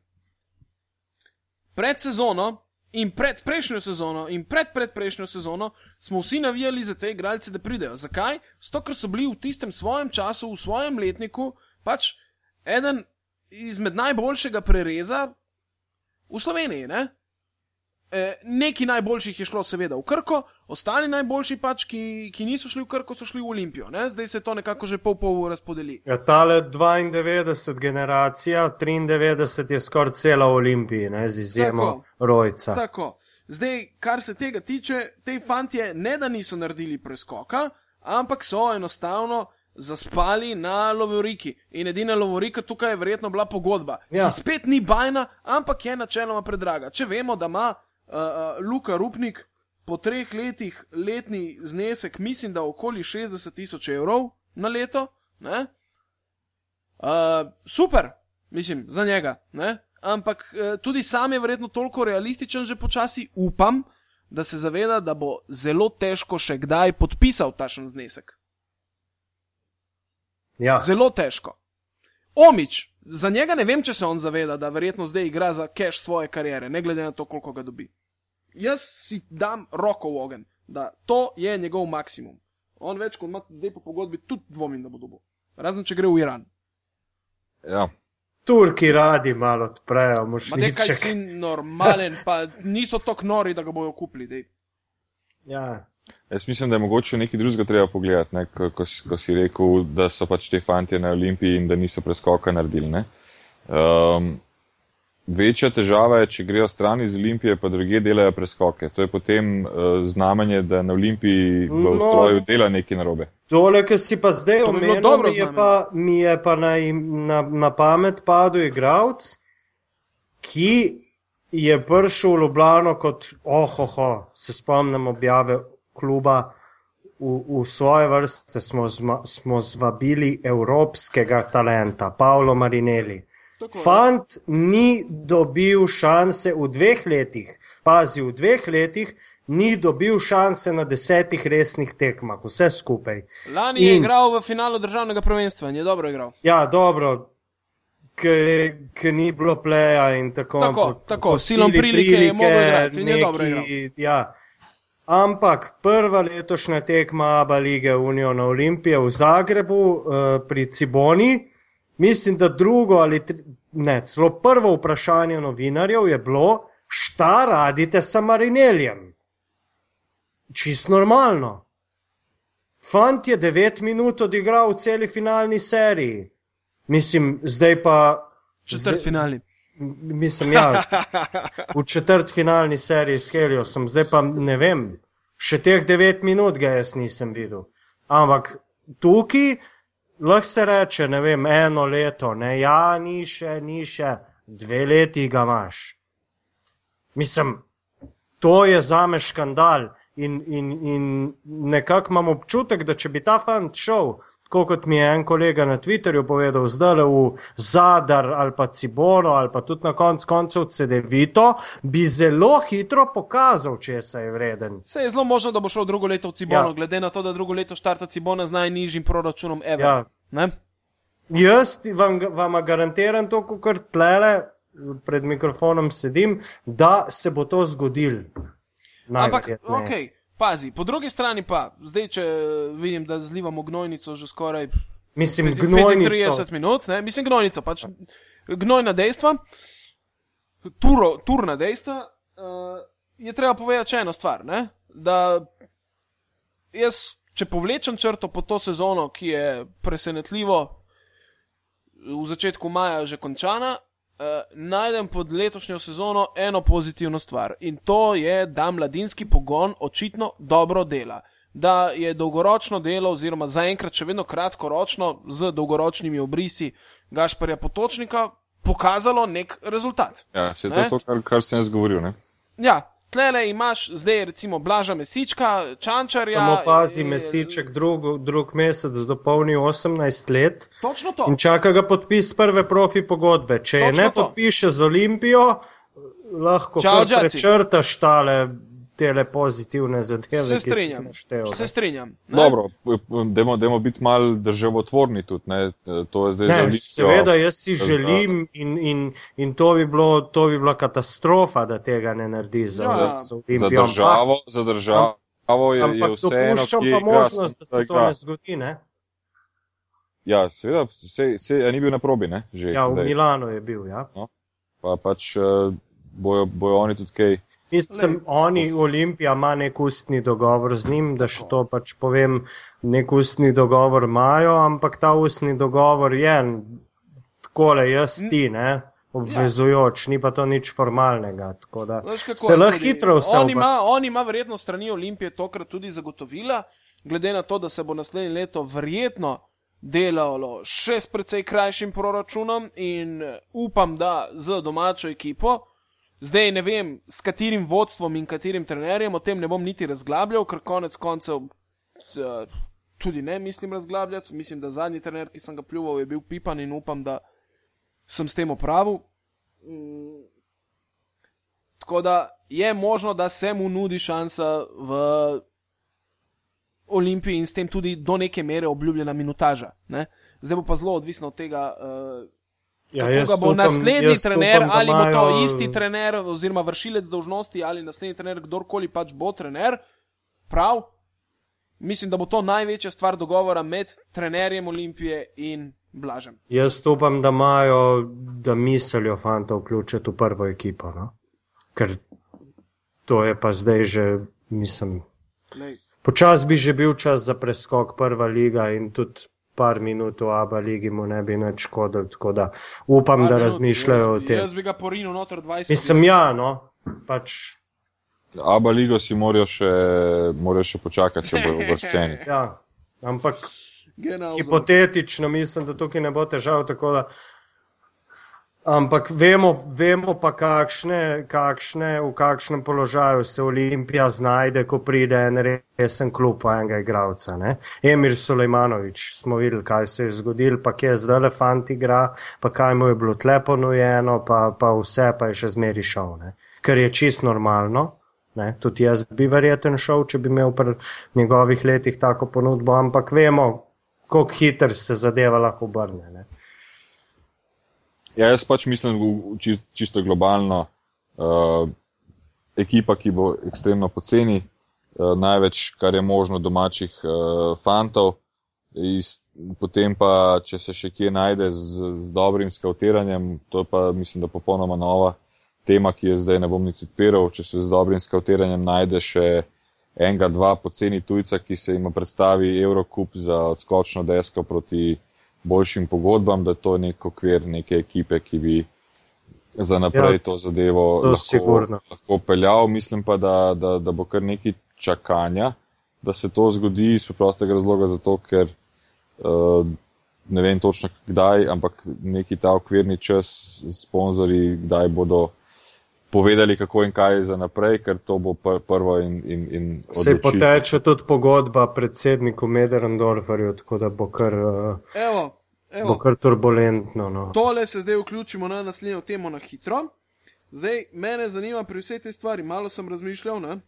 pred sezono in pred prejšnjo sezono in pred predprejšnjo sezono smo vsi navijali za te igralce, da pridejo. Zakaj? Zato, ker so bili v tistem svojem času, v svojem letniku, pač eden izmed najboljšega prereza v Sloveniji. Ne? E, neki najboljših je šlo seveda v Krko, ostali najboljši pač, ki, ki niso šli v Krko, so šli v Olimpijo. Ne? Zdaj se to nekako že pol pol razpodeli. Ja, tale 92 generacija, 93 je skoraj cela v Olimpiji, ne, z izjemo Tako. Rojca. Tako. Zdaj, kar se tega tiče, te fantje ne da niso naredili preskoka, ampak so enostavno zaspali na Lovoriki. In edina Lovorika tukaj je verjetno bila pogodba, Ja. ki spet ni bajna, ampak je načeloma predraga. Če vemo, da ima uh, Luka Rupnik po treh letih letni znesek, mislim, da okoli 60 tisoč evrov na leto, ne? Uh, super, mislim, za njega, ne? ampak uh, tudi sam je verjetno toliko realističen, že počasi upam, da se zaveda, da bo zelo težko še kdaj podpisal tašen znesek. Ja. Zelo težko. Omič, za njega ne vem, če se on zaveda, da verjetno zdaj igra za cash svoje kariere, ne glede na to, koliko ga dobi. Jaz si dam roko v ogen, da to je njegov maksimum. On več kot ima zdaj po pogodbi, tudi dvomim, da bo dobil. Razen če gre v Iran. Ja. Turki radi malo odprejo, Ma te kaj si normalen, pa niso tako nori, da ga bojo kupili. Dej. Ja. Jaz mislim, da je mogoče nekaj drugega treba pogledati, ne, ko, ko, si- ko si rekel, da so pač te fantje na Olimpiji in da niso preskoka naredili. Ne. Um, večja težava je, če grejo stran iz Olimpije, pa druge delajo preskoke. To je potem uh, znamenje, da na Olimpiji v No. ustroju dela nekaj narobe. Tole, ki si pa zdaj bi omenil, dobro mi je pa, mi je pa na, na, na pamet padel igralec, ki je prišel v Ljubljano kot, ohoho, se spomnim objave kluba. V, v svoje vrste smo, zma, smo zvabili evropskega talenta, Paolo Marinelli. Tako, Fant ni dobil šanse v dveh letih, pazi, v dveh letih ni dobil šanse na desetih resnih tekmah, vse skupaj. Lani je In- igral v finalu državnega prvenstva in je dobro igral. Ja, dobro, ki ni bilo pleja in tako Tako, ampak tako, po silom sili prilike je mogel igrati in je dobro neki- Ja. Ampak prva letošnja tekma Aba lige Uniona Olimpije v Zagrebu uh, pri Ciboni, mislim, da drugo ali tri, ne, celo prvo vprašanje novinarjev je bilo, šta radite s Marineljem? Čist normalno. Fant je devet minut odigral v celi finalni seriji. Mislim, zdaj pa. Četrt finalni. Mislim, ja, v četrt finalni seriji s Heliosom, zdaj pa ne vem, še teh devet minut ga jaz nisem videl. Ampak tukaj lahko se reče, ne vem, eno leto, ne, ja, ni še, ni še, dve leti ga imaš. Mislim, to je za me škandal in, in, in nekako imam občutek, da če bi ta fant šel, tako kot mi je en kolega na Twitterju povedal, zdaj le v Zadar ali pa Cibono ali pa tudi na koncu koncev CD-vito, bi zelo hitro pokazal, če se je vreden. Se je zelo možno, da bo šel drugo leto v Cibono, ja. glede na to, da drugo leto štarta Cibona z najnižjim proračunom Ever. Ja. Ne? Jaz vam, vam garantiram to, kar tlele pred mikrofonom sedim, da se bo to zgodil. Ampak, ok, pazi, po drugi strani pa, zdaj, če vidim, da zlivamo gnojnico že skoraj Mislim, gnojnico. 30 minut, ne? mislim, gnojnico, pač gnojna dejstva, turo, turna dejstva, uh, je treba povedati še eno stvar, ne? da jaz, če povlečem črto po to sezono, ki je presenetljivo v začetku maja že končana, najdem pod letošnjo sezono eno pozitivno stvar in to je, da mladinski pogon očitno dobro dela. Da je dolgoročno delo, oziroma zaenkrat še vedno kratkoročno, z dolgoročnimi obrisi Gašparja Potočnika, pokazalo nek rezultat. Ja, se je to, to, kar, kar sem jaz govoril. Ne? Ja, tlele imaš zdaj recimo Blaža Mesička, Čančarja. Samo pazi, in, Mesiček drug, drug mesec dopolni 18 let. Točno to. In čaka ga podpis prve profi pogodbe. Če je ne to. podpiše z Olimpijo, lahko prečrtaš tale te pozitivne zadeve. Se strinjam. Šteo, se strinjam. Ne? Dobro, dajmo biti mal državotvorni tudi. Ne? To je zdaj ne, zelo Seveda, jaz si želim in, in, in to, bi bilo, to bi bila katastrofa, da tega ne naredi za, ja. za, za državo. Za državo. Je, Ampak je dopuščam pa možnost, da se to ne zgodi. Ne? Ja, seveda, se, se, ni bil na probi. Ne, že, ja, v zdaj. Milano je bil. Ja. No, pa pač uh, bojo, bojo oni tudi kaj. Mislim, oni, Olimpija, ima nek ustni dogovor z njim, da še to pač povem, nek ustni dogovor imajo, ampak ta ustni dogovor je tako le jaz ti, ne. Obvezujoč, ja. ni pa to nič formalnega. Da, se lahko hitro vse. On ima, on ima verjetno strani Olimpije tokrat tudi zagotovila, glede na to, da se bo naslednje leto verjetno delalo še s precej krajšim proračunom in upam, da z domačo ekipo. Zdaj ne vem, s katerim vodstvom in katerim trenerjem, o tem ne bom niti razglabljal, ker konec koncev uh, tudi ne mislim razglabljati. Mislim, da zadnji trener, ki sem ga pljuval, je bil Pipan in upam, da sem s tem opravil. Mm. Tako da je možno, da se mu nudi šansa v Olimpiji in s tem tudi do neke mere obljubljena minutaža. Ne? Zdaj bo pa zelo odvisno od tega. Uh, Ja, Kako ga bo upam, naslednji trener, upam, ali bo to majo... isti trener, oziroma vršilec dožnosti, ali naslednji trener, kdorkoli pač bo trener. Prav, mislim, da bo to največja stvar dogovora med trenerjem Olimpije in Blažem. Jaz upam, da imajo, da mislijo fanta vključiti v prvo ekipo. No? Ker to je pa zdaj že, mislim. Počas bi že bil čas za preskok prva liga in tudi par minut v Abu Leiji mu ne bi več škodil. Tako da upam, par da minut, razmišljajo jaz, o tem. Jaz bi ga porinil noter 20 minut. Mislim, ja, no. Pač... Abu Leijo si morajo še, morajo še počakati, če bodo uvrščeni. ja, ampak hipotetično mislim, da tukaj ne bo težav. Tako da Ampak vemo, vemo pa, kakšne, kakšne, v kakšnem položaju se Olimpija znajde, ko pride en resen klub po enega igralca. Ne? Emir Sulejmanovič, smo videli, kaj se je zgodil, pa kje zdaj elefant igra, pa kaj mu je bilo tle ponujeno, pa, pa vse pa je še zmeri šel. Ne? Ker je čist normalno. Ne? Tudi jaz bi verjeten šel, če bi imel pri njegovih letih tako ponudbo, ampak vemo, koliko hiter se zadeva lahko obrne. Ne? Ja, jaz pač mislim, da čisto globalno, uh, ekipa, ki bo ekstremno poceni, uh, največ, kar je možno domačih uh, fantov, Iz, potem pa, če se še kje najde z, z dobrim skautiranjem, to je pa mislim, da popolnoma nova tema, ki jo zdaj ne bom niti odpiral, če se z dobrim skautiranjem najde še enega, dva poceni tujca, ki se jim predstavi Eurocup za odskočno desko proti boljšim pogodbam, da to je nek okvir neke ekipe, ki bi za naprej ja, to zadevo to lahko, lahko peljal. Mislim pa, da, da, da bo kar neki čakanja, da se to zgodi iz preprostega razloga, zato ker uh, ne vem točno kdaj, ampak neki ta okvirni čas, sponzori, kdaj bodo povedali, kako in kaj za naprej, ker to bo pr prvo in. in, in se poteče tudi pogodba predsedniku Mederendorferju, tako da bo kar, uh, evo, evo. bo kar turbulentno. No. Tole se zdaj vključimo na naslednjo temo na hitro. Zdaj, mene zanima pri vsej tej stvari, malo sem razmišljal ne?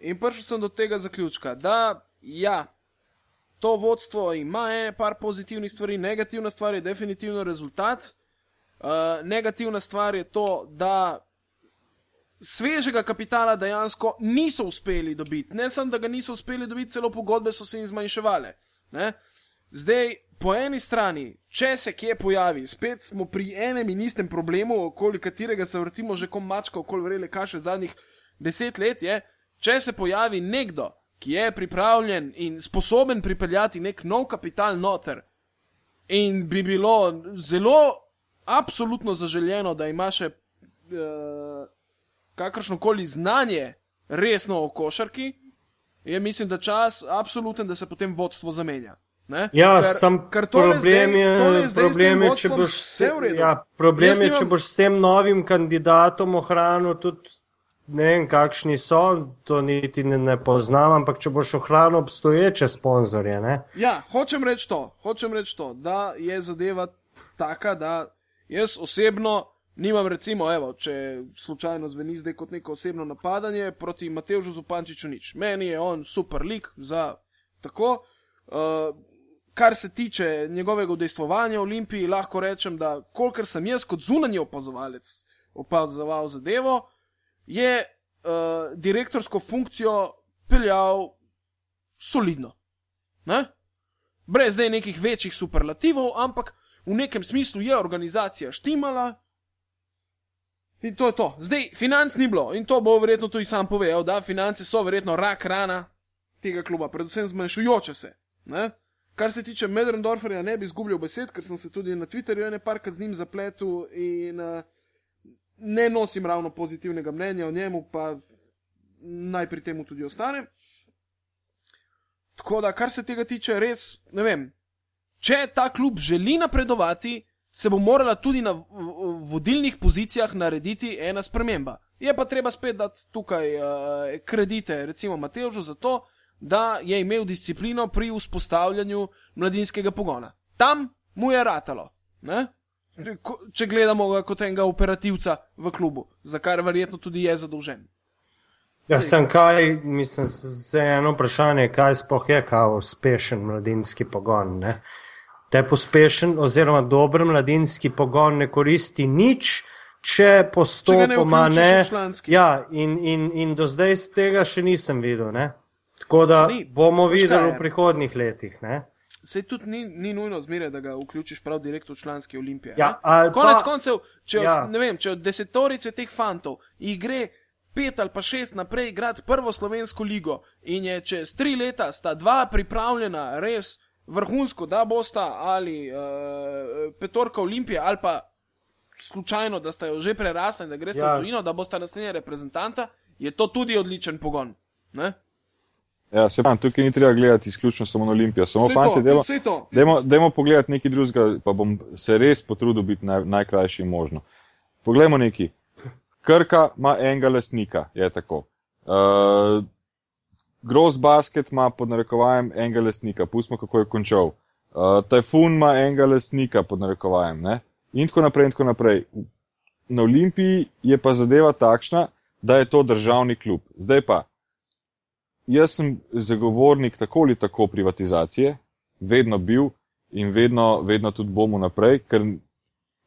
in prišel sem do tega zaključka, da ja, to vodstvo ima ene par pozitivnih stvari, negativna stvar je definitivno rezultat. Uh, negativna stvar je to, da svežega kapitala dejansko niso uspeli dobiti. Ne samo, da ga niso uspeli dobiti, celo pogodbe so se jim zmanjševale. Ne? Zdaj, po eni strani, če se kje pojavi, spet smo pri enem in istem problemu, okoli katerega se vrtimo že kot mačka, okoli vrele kaše zadnjih deset let, je, če se pojavi nekdo, ki je pripravljen in sposoben pripeljati nek nov kapital noter. In bi bilo zelo, absolutno zaželjeno, da ima še uh, kakršno koli znanje resno o košarki, je mislim, da čas absoluten, da se potem vodstvo zamenja. Ne? Ja, ker, sam ker problem zdaj, je, problem je, če boš, se, ja, problem je, če boš s tem novim kandidatom ohranil tudi ne vem, kakšni so, to niti ne, ne poznam, ampak če boš ohranil obstoječe sponzorje. Ne? Ja, hočem reči to, hočem reči to, da je zadeva taka, da jaz osebno nimam, recimo, evo, če slučajno zveni zdaj kot neko osebno napadanje proti Matežu Zupančiču nič. Meni je on super lik za tako. Uh, Kar se tiče njegovega udejstvovanja v Olimpiji, lahko rečem, da kolikor sem jaz kot zunanji opazovalec opazoval zadevo, je uh, direktorsko funkcijo peljal solidno. Ne? Brez zdaj nekih večjih superlativov, ampak v nekem smislu je organizacija štimala. In to je to. Zdaj, financ ni bilo in to bo verjetno tudi sam povedal, da finance so verjetno rak rana tega kluba, predvsem zmanjšujoče se. Ne? Kar se tiče Medrendorferja, ne bi izgubljal besed, ker sem se tudi na Twitterju ene parkrat z njim zapletel in uh, ne nosim ravno pozitivnega mnenja o njemu, pa naj pri tem tudi ostane. Tako da, kar se tega tiče, res ne vem. Če ta klub želi napredovati, se bo morala tudi na vodilnih pozicijah narediti ena sprememba. Je pa treba spet dati tukaj uh, kredite, recimo Mateožu, za to, da je imel disciplino pri vzpostavljanju mladinskega pogona. Tam mu je ratalo. Ne? če gledamo ga kot enega operativca v klubu, za kar verjetno tudi je zadolžen. Ja, sem kaj, mislim, za eno vprašanje, kaj sploh je kao uspešen mladinski pogon. Ne? Te uspešen oziroma dober mladinski pogon ne koristi nič, če postopoma ne. ne ja, in, in, in do zdaj tega še nisem videl. Ne? Tako da Ni, bomo videli v prihodnih letih. Ne? Se tudi ni, ni nujno zmeraj, da ga vključiš prav direkt v članski olimpije. Ja, Konec pa, koncev, če od, ja. vem, če od desetorice teh fantov jih gre pet ali pa šest naprej igrati prvo slovensko ligo in je čez tri leta sta dva pripravljena res vrhunsko, da bosta ali uh, petorka olimpije ali pa slučajno, da sta jo že prerasla in da greste ja. v tujino, da bosta naslednja reprezentanta, je to tudi odličen pogon. Ne? Ja, se pravi, tukaj ni treba gledati izključno samo na Olimpijo, samo fanti, demo, demo, demo pogledati nekaj drugega, pa bom se res potrudil biti naj, najkrajši možno. Poglejmo neki. Krka ima enega lastnika, je tako. Uh, Gross Basket ima pod narekovajem enega lastnika, pustimo, kako je končal. Uh, Typhoon ima enega lastnika pod narekovajem, ne? In tako naprej, in tako naprej. Na Olimpiji je pa zadeva takšna, da je to državni klub. Zdaj pa, jaz sem zagovornik tako ali tako privatizacije, vedno bil in vedno, vedno tudi bomo naprej, ker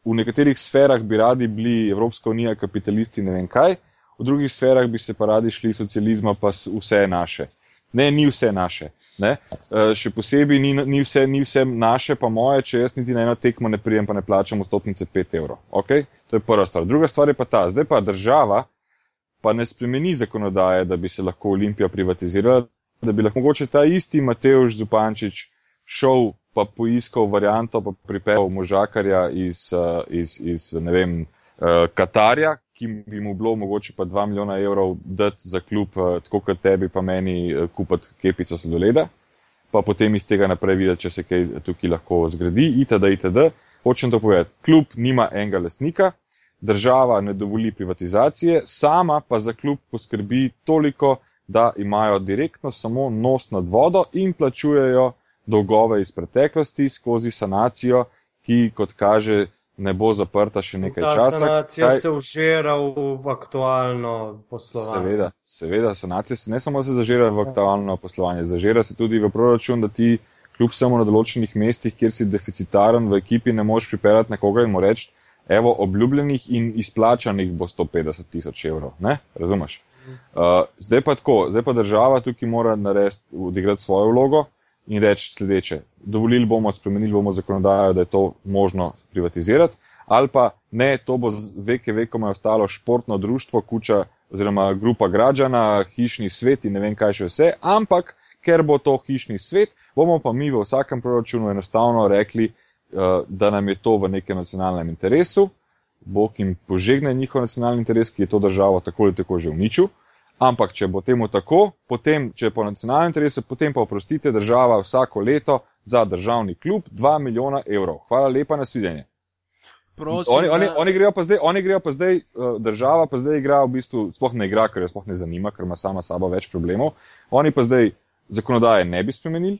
v nekaterih sferah bi radi bili Evropska unija kapitalisti, ne vem kaj, v drugih sferah bi se pa radi šli socializma, pa vse naše. Ne, ni vse naše. Ne? Uh, še posebej ni, ni, vse, ni vse naše, pa moje, če jaz niti na eno tekmo ne prijem, pa ne plačam vstopnice 5 evrov. Okay? To je prva stvar. Druga stvar je pa ta, zdaj pa država pa ne spremeni zakonodaje, da bi se lahko Olimpija privatizirala, da bi lahko mogoče ta isti Mateoš Zupančič šel pa poiskal varianto, pa pripeljal možakarja iz, uh, iz, iz ne vem, uh, Katarja, ki bi mu bilo mogoče pa 2 milijona evrov dati za klub, uh, tako kot tebi pa meni uh, kupiti kepico sladoleda, pa potem iz tega naprej videti, če se kaj tukaj lahko zgradi, itd. itd. Hočem to povedati, klub nima enega lasnika, država ne dovoli privatizacije, sama pa za klub poskrbi toliko, da imajo direktno samo nos nad vodo in plačujejo dolgove iz preteklosti skozi sanacijo, ki, kot kaže, ne bo zaprta še nekaj Ta časa. sanacija Kaj- se užira v aktualno poslovanje. Seveda, seveda, sanacija se ne samo se zažira v aktualno poslovanje, zažira se tudi v proračun, da ti kljub samo na določenih mestih, kjer si deficitaren v ekipi, ne moreš pripeljati nekoga in mu reči, evo, obljubljenih in izplačanih bo 150 tisoč evrov. Ne? Razumeš? Uh, zdaj pa tako, zdaj pa država tukaj mora narediti, odigrati svojo vlogo in reči sledeče. Dovolili bomo, spremenili bomo zakonodajo, da je to možno privatizirati, ali pa ne, to bo veke vekoma ostalo športno društvo, kuča oziroma grupa građana, hišni svet in ne vem kaj še vse, ampak ker bo to hišni svet, bomo pa mi v vsakem proračunu enostavno rekli, uh, da nam je to v nekem nacionalnem interesu, Bog jim požegne njihov nacionalni interes, ki je to državo tako ali tako že uničil. Ampak, če bo temu tako, potem, če je po nacionalnem interesu, potem pa oprostite država vsako leto za državni klub 2 milijona evrov. Hvala lepa na svidenje. Prosim, Oni, oni, da- oni grejo pa zdaj, oni grejo pa zdaj, uh, država pa zdaj igra v bistvu, sploh ne igra, ker jo sploh ne zanima, ker ima sama sabo več problemov. Oni pa zdaj zakonodaje ne bi spremenili.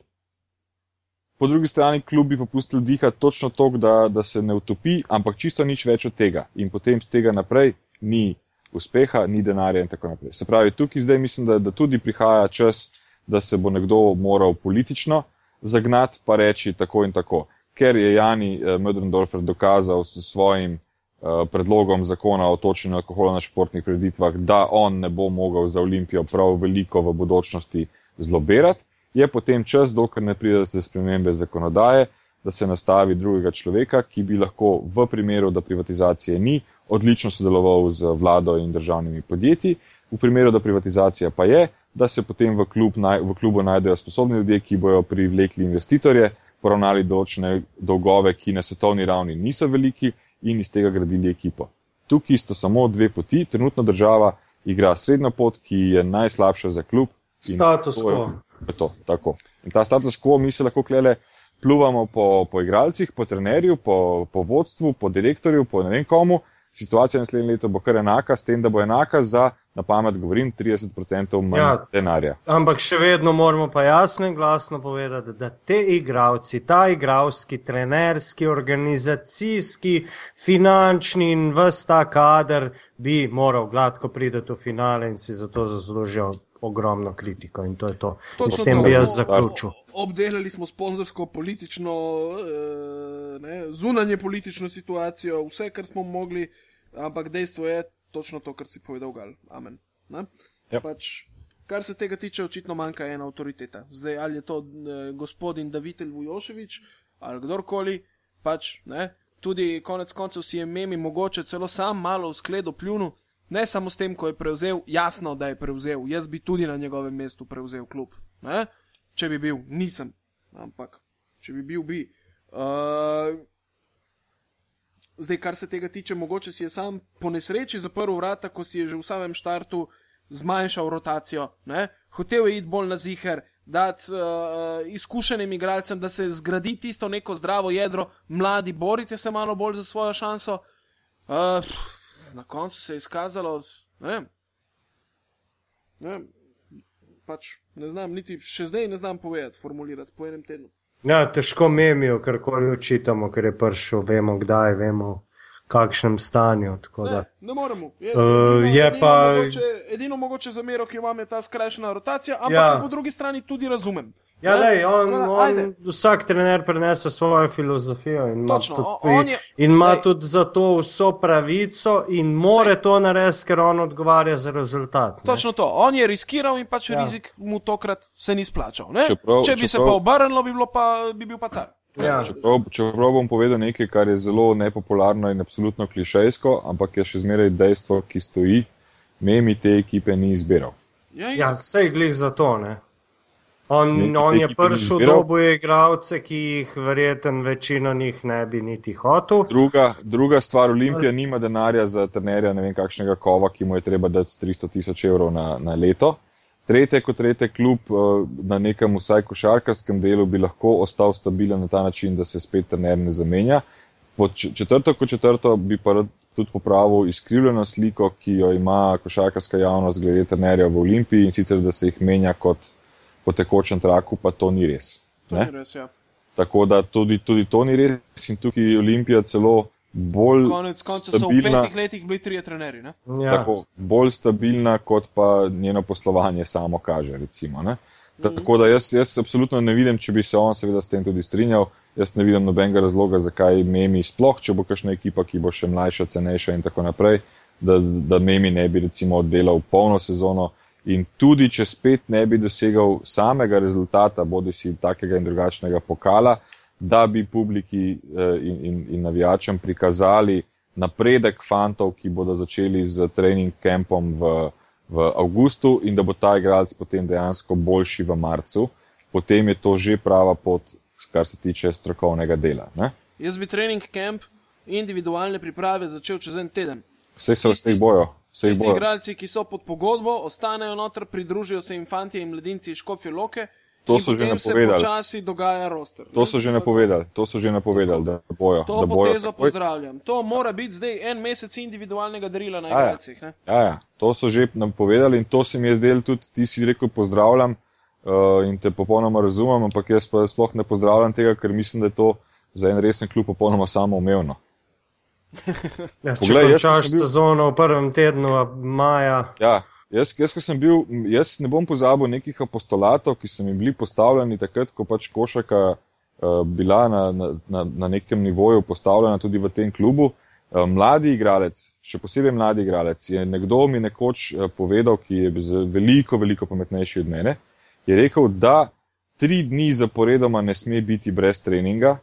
Po drugi strani klub bi popustil dihati točno to, da, da se ne utopi, ampak čisto nič več od tega. In potem z tega naprej ni uspeha, ni denarja in tako naprej. Se pravi, tukaj zdaj mislim, da, da tudi prihaja čas, da se bo nekdo moral politično zagnati pa reči tako in tako. Ker je Jani eh, Mödrendorfer dokazal s svojim eh, predlogom zakona o točenju alkohola na športnih preditvah, da on ne bo mogel za Olimpijo prav veliko v bodočnosti zlobirati, je potem čas, dokler ne pride do spremembe zakonodaje, da se nastavi drugega človeka, ki bi lahko v primeru, da privatizacije ni, odlično sodeloval z vlado in državnimi podjetji. V primeru, da privatizacija pa je, da se potem v, klub, naj, v klubu najdejo sposobni ljudje, ki bojo privlekli investitorje, poravnali določene dolgove, ki na svetovni ravni niso veliki in iz tega gradili ekipo. Tukaj sta samo dve poti. Trenutno država igra srednjo pot, ki je najslabša za klub. Status to quo. je To, tako. In ta status quo mi se lahko klele pluvamo po, po igralcih, po trenerju, po, po vodstvu, po direktorju, po ne vem komu. Situacija naslednje leto bo kar enaka, s tem, da bo enaka za, na pamet govorim, 30% manj Ja. ja. denarja. Ampak še vedno moramo pa jasno in glasno povedati, da te igravci, ta igravski, trenerski, organizacijski, finančni in vse ta kader bi moral gladko priti v finale in si zato zaslužijo ogromno kritiko. In to je to. In Točno s tem to. bi jaz zaključil. Obdelali smo sponzorsko, politično, eh, ne, zunanje politično situacijo, vse, kar smo mogli, ampak dejstvo je točno to, kar si povedal, Gal. Amen. Ne? Ja. Pač, kar se tega tiče, očitno manjka ena avtoriteta. Zdaj, ali je to eh, gospodin Davitel Vujoševič ali kdorkoli, pač ne. Tudi konec koncev si je memi mogoče celo sam malo v skledo pljunil. Ne samo s tem, ko je prevzel, jasno, da je prevzel. Jaz bi tudi na njegovem mestu prevzel klub. Ne? Če bi bil, nisem. Ampak, če bi bil, bi. Uh, zdaj, kar se tega tiče, mogoče si je sam po nesreči zaprl vrata, ko si je že v samem štartu zmanjšal rotacijo. Ne? Hotev je iti bolj na ziger, dati uh, izkušenim igralcem, da se zgradi tisto neko zdravo jedro, mladi, borite se malo bolj za svojo šanso. Uh, na koncu se je izkazalo, ne vem, ne vem, pač ne znam, niti še zdaj ne znam povedati, formulirati po enem tednu. Ja, težko memijo, karkoli učitamo, ker je prišel, vemo kdaj, vemo v kakšnem stanju. Ne, ne moremo. Jaz, Uh, edino, je edino, pa- mogoče, edino mogoče zamero, ki jo imam, je ta skrajšana rotacija, ampak ja. po drugi strani tudi razumem. Ja, lej, on, da, on, ajde. vsak trener prenese svojo filozofijo in ima, Točno, tudi, on je- in ima lej. tudi za to vso pravico in more to narediti, ker on odgovarja za rezultat. ne. Točno to. On je riskiral in pač ja. Ja. rizik mu tokrat se ni splačal. ne? Čeprav- Če bi se čeprav- pa obrnilo, bi, bilo pa, bi bil pa car. Ja. Čeprav, čeprav bom povedal nekaj, kar je zelo nepopularno in absolutno klišejsko, ampak je še zmeraj dejstvo, ki stoji, memi te ekipe ni izbiral. Ja, ja. Ja, sej glih za to. Ne? On, on je prišel izbiral. dobo igralce, ki jih verjeten večino njih ne bi niti hotel. Druga, druga stvar, Olimpija nima denarja za trenerja, ne vem kakšnega kova, ki mu je treba dati 300 tisoč evrov na, na leto. Tretje, kot tretje, klub eh, na nekem vsaj košarkarskem delu bi lahko ostal stabilen na ta način, da se spet trener ne zamenja. Pod č- četrto, kot četrto, bi pa tudi popravil izkrivljeno sliko, ki jo ima košarkarska javnost glede trenerja v Olimpiji in sicer, da se jih menja kot po tekočem traku, pa to ni res. To Ne? ni res, ja. Tako da tudi, tudi to ni res in tukaj je Olimpija celo bolj Konec konca so v petih letih bili trije trenerji. Ne? Ja. tako, bolj stabilna, kot pa njeno poslovanje samo kaže. Recimo, ne. tako da jaz, jaz absolutno ne vidim, če bi se on seveda s tem tudi strinjal, jaz ne vidim nobenega razloga, zakaj Memi sploh, če bo kakšna ekipa, ki bo še mlajša, cenejša in tako naprej, da, da Memi ne bi recimo oddelal polno sezono. In tudi, če spet ne bi dosegal samega rezultata, bodi si takega in drugačnega pokala, da bi publiki eh, in, in, in navijačem prikazali napredek fantov, ki bodo začeli z trening kampom v, v avgustu in da bo ta igralec potem dejansko boljši v marcu, potem je to že prava pot, kar se tiče strokovnega dela. Ne? Jaz bi trening camp, individualne priprave začel čez en teden. Vse se vse bojo. Vse Tisti bojo. igralci, ki so pod pogodbo, ostanejo noter, pridružijo se jim fanti in mladinci iz Škofje Loke. To so že napovedali. počasi dogaja roster. To so že napovedali, to so že napovedali, da bojo. To da bojo potezo takoj. pozdravljam. To mora biti zdaj en mesec individualnega darila na ja. igralcih. ne. Ja, ja, to so že nam povedali in to se mi je zdelo tudi, ti si rekel pozdravljam uh, in te popolnoma razumem, ampak jaz pa sploh ne pozdravljam tega, ker mislim, da je to za en resen klub popolnoma samoumevno. Ja, če Poglej, končaš bil- sezono v prvem tednu maja, Ja, jaz, jaz, sem bil, jaz ne bom pozabil nekih apostolatov, ki so mi bili postavljeni takrat, ko pač košaka uh, bila na, na, na, nekem nivoju postavljena tudi v tem klubu. Uh, mladi igralec, še posebej mladi igralec, je nekdo mi nekoč uh, povedal, ki je veliko, veliko pametnejši od mene, je rekel, da tri dni zaporedoma ne sme biti brez treninga,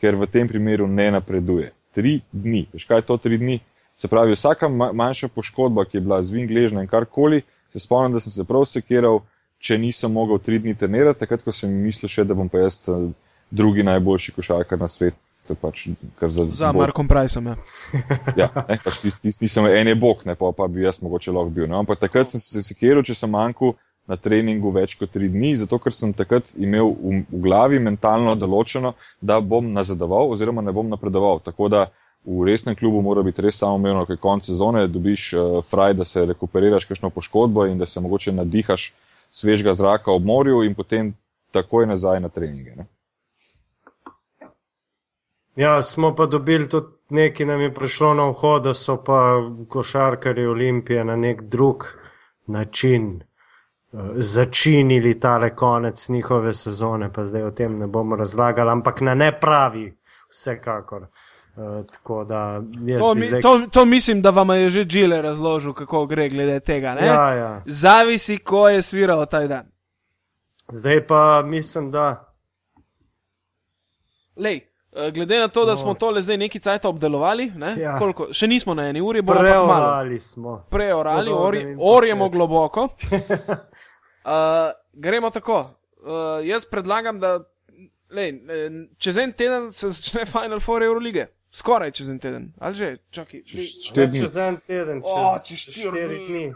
ker v tem primeru ne napreduje. Tri dni. Veš kaj je to tri dni? Se pravi, vsaka ma- manjša poškodba, ki je bila zvin gležna in karkoli, se spomnim, da sem se prav sekiral, če nisem mogel tri dni trenirati, takrat, ko sem mislil še, da bom pa jaz eh, drugi najboljši košarkar na svetu. Pač, za Za Markom Priceom. Ja. Ja, ne, pač tis, tis, nisem en je bog, ne, pa, pa bi jaz mogoče lahko bil. No. Ampak takrat sem se sekiral, če sem manjkal na treningu več kot tri dni, zato ker sem takrat imel v, v glavi mentalno določeno, da bom nazadoval oziroma ne bom napredoval. Tako da v resnem klubu mora biti res samoumevno, ker konc sezone dobiš uh, fraj, da se rekuperiraš kakšno poškodbo in da se mogoče nadihaš svežega zraka ob morju in potem takoj nazaj na treninge. Ne. ja, smo pa dobili tudi nekaj, nam je prišlo na uho, da so pa košarkari Olimpije na nek drug način začinili tale konec njihove sezone, pa zdaj o tem ne bomo razlagali, ampak na nepravi, vsekakor. Uh, da To, mi, zdaj. to, to mislim, da vam je že Džile razložil, kako gre glede tega. Ne? Ja, ja. Zavisi, ko je sviral ta dan. Zdaj pa mislim, da. Lej, glede na to, da smo tole zdaj neki cajt obdelovali, ne? Ja. Koliko, še nismo na eni uri, bomo pa malo Preorali smo. preorali, ori, orjemo počez. globoko. Uh, gremo tako. Uh, jaz predlagam, da lej, eh, čez en teden se začne Final Four Eurolige. Skoraj čez en teden. Ali že? Čakaj. Štiri dni. Čez en teden, čez, čez čez štiri dni.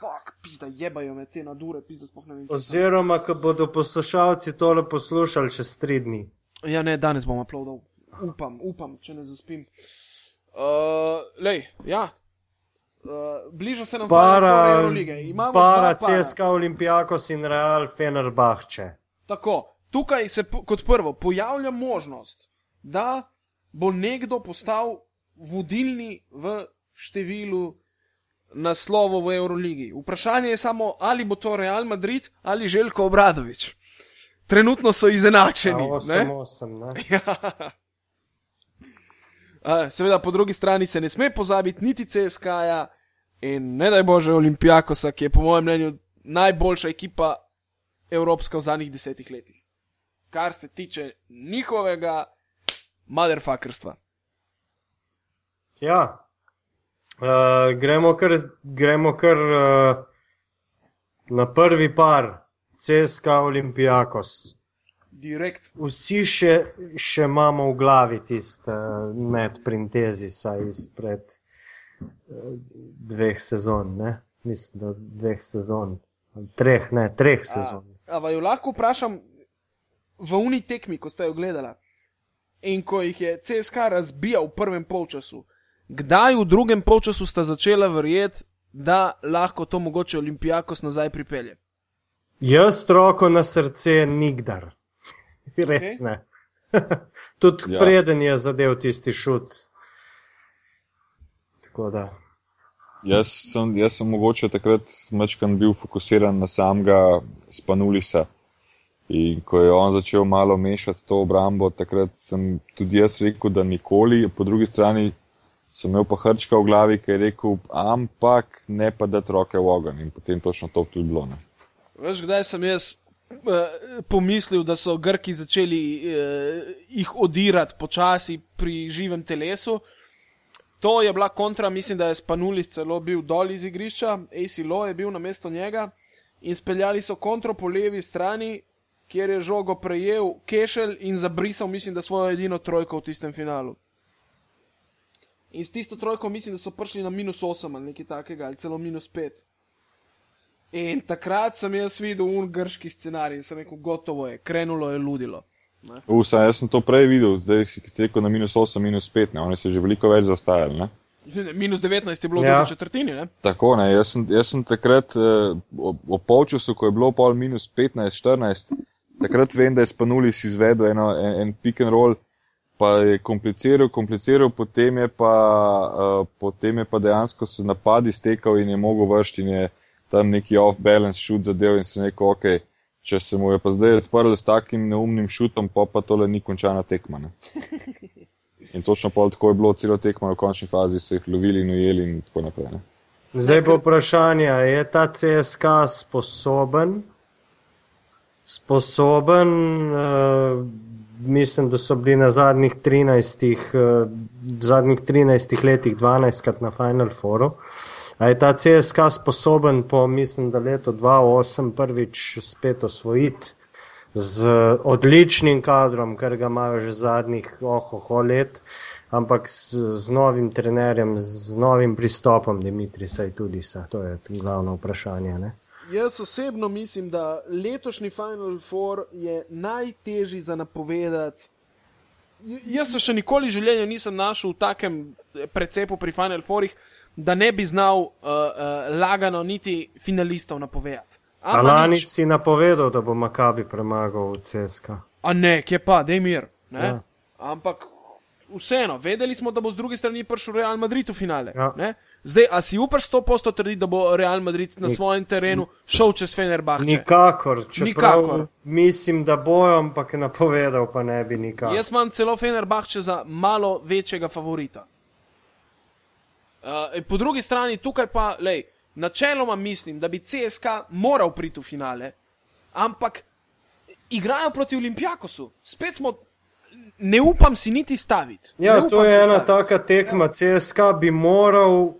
Fuck, pizda, jebajo me te nadure, pizda, sploh ne vem. Oziroma, ko bodo poslušalci tole poslušali čez tri dni. Ja, ne, danes bom uploadal. Upam, upam, če ne zaspim. Uh, lej, ja. Uh, bliža se nam Para. Imamo para para. CSK Olimpijakos in Real Fenerbahče. Tako, tukaj se kot prvo pojavlja možnost, da bo nekdo postal vodilni v številu naslovov v Euroligi. Vprašanje je samo, ali bo to Real Madrid ali Željko Obradovič. Trenutno so izenačeni. Ja, 8-8, ne? Ja. Uh, seveda, po drugi strani se ne sme pozabiti niti CSK-ja in ne daj bože Olimpijakosa, ki je po mojem mnenju najboljša ekipa evropska v zadnjih desetih letih. Kar se tiče njihovega motherfuckerstva. Ja, uh, gremo kar, gremo kar uh, na prvi par, CSK Olimpijakos. Direkt. Vsi še, še imamo v glavi tisti uh, med printezisa izpred uh, dveh sezon, ne? mislim, da dveh sezon. Treh, ne, treh sezon. A vaju lahko vprašam, v uni tekmi, ko ste jo gledali in ko jih je CSK razbijal v prvem polčasu, kdaj v drugem polčasu sta začela verjeti, da lahko to mogoče Olimpijakos nazaj pripelje? Jaz roko na srce nikdar. Res Okej. ne. Tudi Ja. preden je zadev tisti šut. Tako da. Jaz sem, jaz sem mogoče takrat mečkan bil fokusiran na samega Spanulisa. In ko je on začel malo mešati to obrambo, takrat sem tudi jaz rekel, da nikoli, po drugi strani sem imel pa hrčka v glavi, ki je rekel, ampak ne pa da roke v ogenj. In potem točno to tudi bilo. Ne. Veš, kdaj sem jaz uh, pomislil, da so Grki začeli uh, jih odirati počasi pri živem telesu. To je bila kontra, mislim, da je Spanulis celo bil dol iz igrišča, AC Lo je bil na mesto njega in speljali so kontro po levi strani, kjer je žogo prejel Kešelj in zabrisal, mislim, da svojo edino trojko v tistem finalu. In s tisto trojko mislim, da so prišli na minus 8 ali nekaj takega, ali celo minus 5. In takrat sem jaz videl un grški scenarij in sem rekel, gotovo je, krenulo je ludilo. Usa, jaz sem to prej videl, zdaj si ste rekel na minus 8, minus 5, ne. oni so že veliko več zastajali. Ne. Minus 19 je bilo v Ja. drugi četrtini, ne? Tako, ne, jaz sem, jaz sem takrat eh, ob, polčasu, ko je bilo pol minus 15, 14, takrat vem, da je Spanulis izvedel eno, en, en pick and roll, pa je kompliciral, kompliciral, potem je pa, uh, potem je pa dejansko se napad iztekal in je mogel vršiti in je tam neki off-balance šut zadev in sem rekel, ok, če se mu je pa zdaj odprl s takim neumnim šutom, pa pa tole ni končana tekma. Ne. In točno pol tako je bilo celo tekmo, v končni fazi so jih lovili in ujeli in tako naprej. Ne. Zdaj pa vprašanje, je ta CSK sposoben? Sposoben, uh, mislim, da so bili na zadnjih 13, uh, zadnjih 13 letih 12krat na Final Fouru. Je ta CSK sposoben po, mislim, da leto 2008 prvič spet osvojiti z odličnim kadrom, ker ga imajo že zadnjih ohoho let, ampak z, z novim trenerjem, z novim pristopom Dimitrisa in tudi sa. To je glavno vprašanje. Ne? Jaz osebno mislim, da letošnji Final Four je najtežji za napovedati. J- Jaz se še nikoli v življenju nisem našel v takem precepu pri Final Fourih, da ne bi znal uh, uh, lagano niti finalistov napovedati. Ama Alani nič. si napovedal, da bo Makabi premagal v CSK. A ne, kje pa, dej mir. Ne? Ja. Ampak vseeno, vedeli smo, da bo z druge strani prišel Real Madrid v finale. Ja. ne? Zdaj, a si upaš 100% trditi, da bo Real Madrid na Nik- svojem terenu šel čez Fenerbahče? Nikakor, čeprav Nikakor. mislim, da bojo, ampak napovedal pa ne bi nikakor. Jaz imam celo Fenerbahče za malo večjega favorita. Uh, po drugi strani, tukaj pa, lej, načeloma mislim, da bi CSK moral priti v finale, ampak igrajo proti Olimpijakosu. Spet smo, ne upam si niti staviti. Ja, to je ena staviti. taka tekma. CSK bi moral,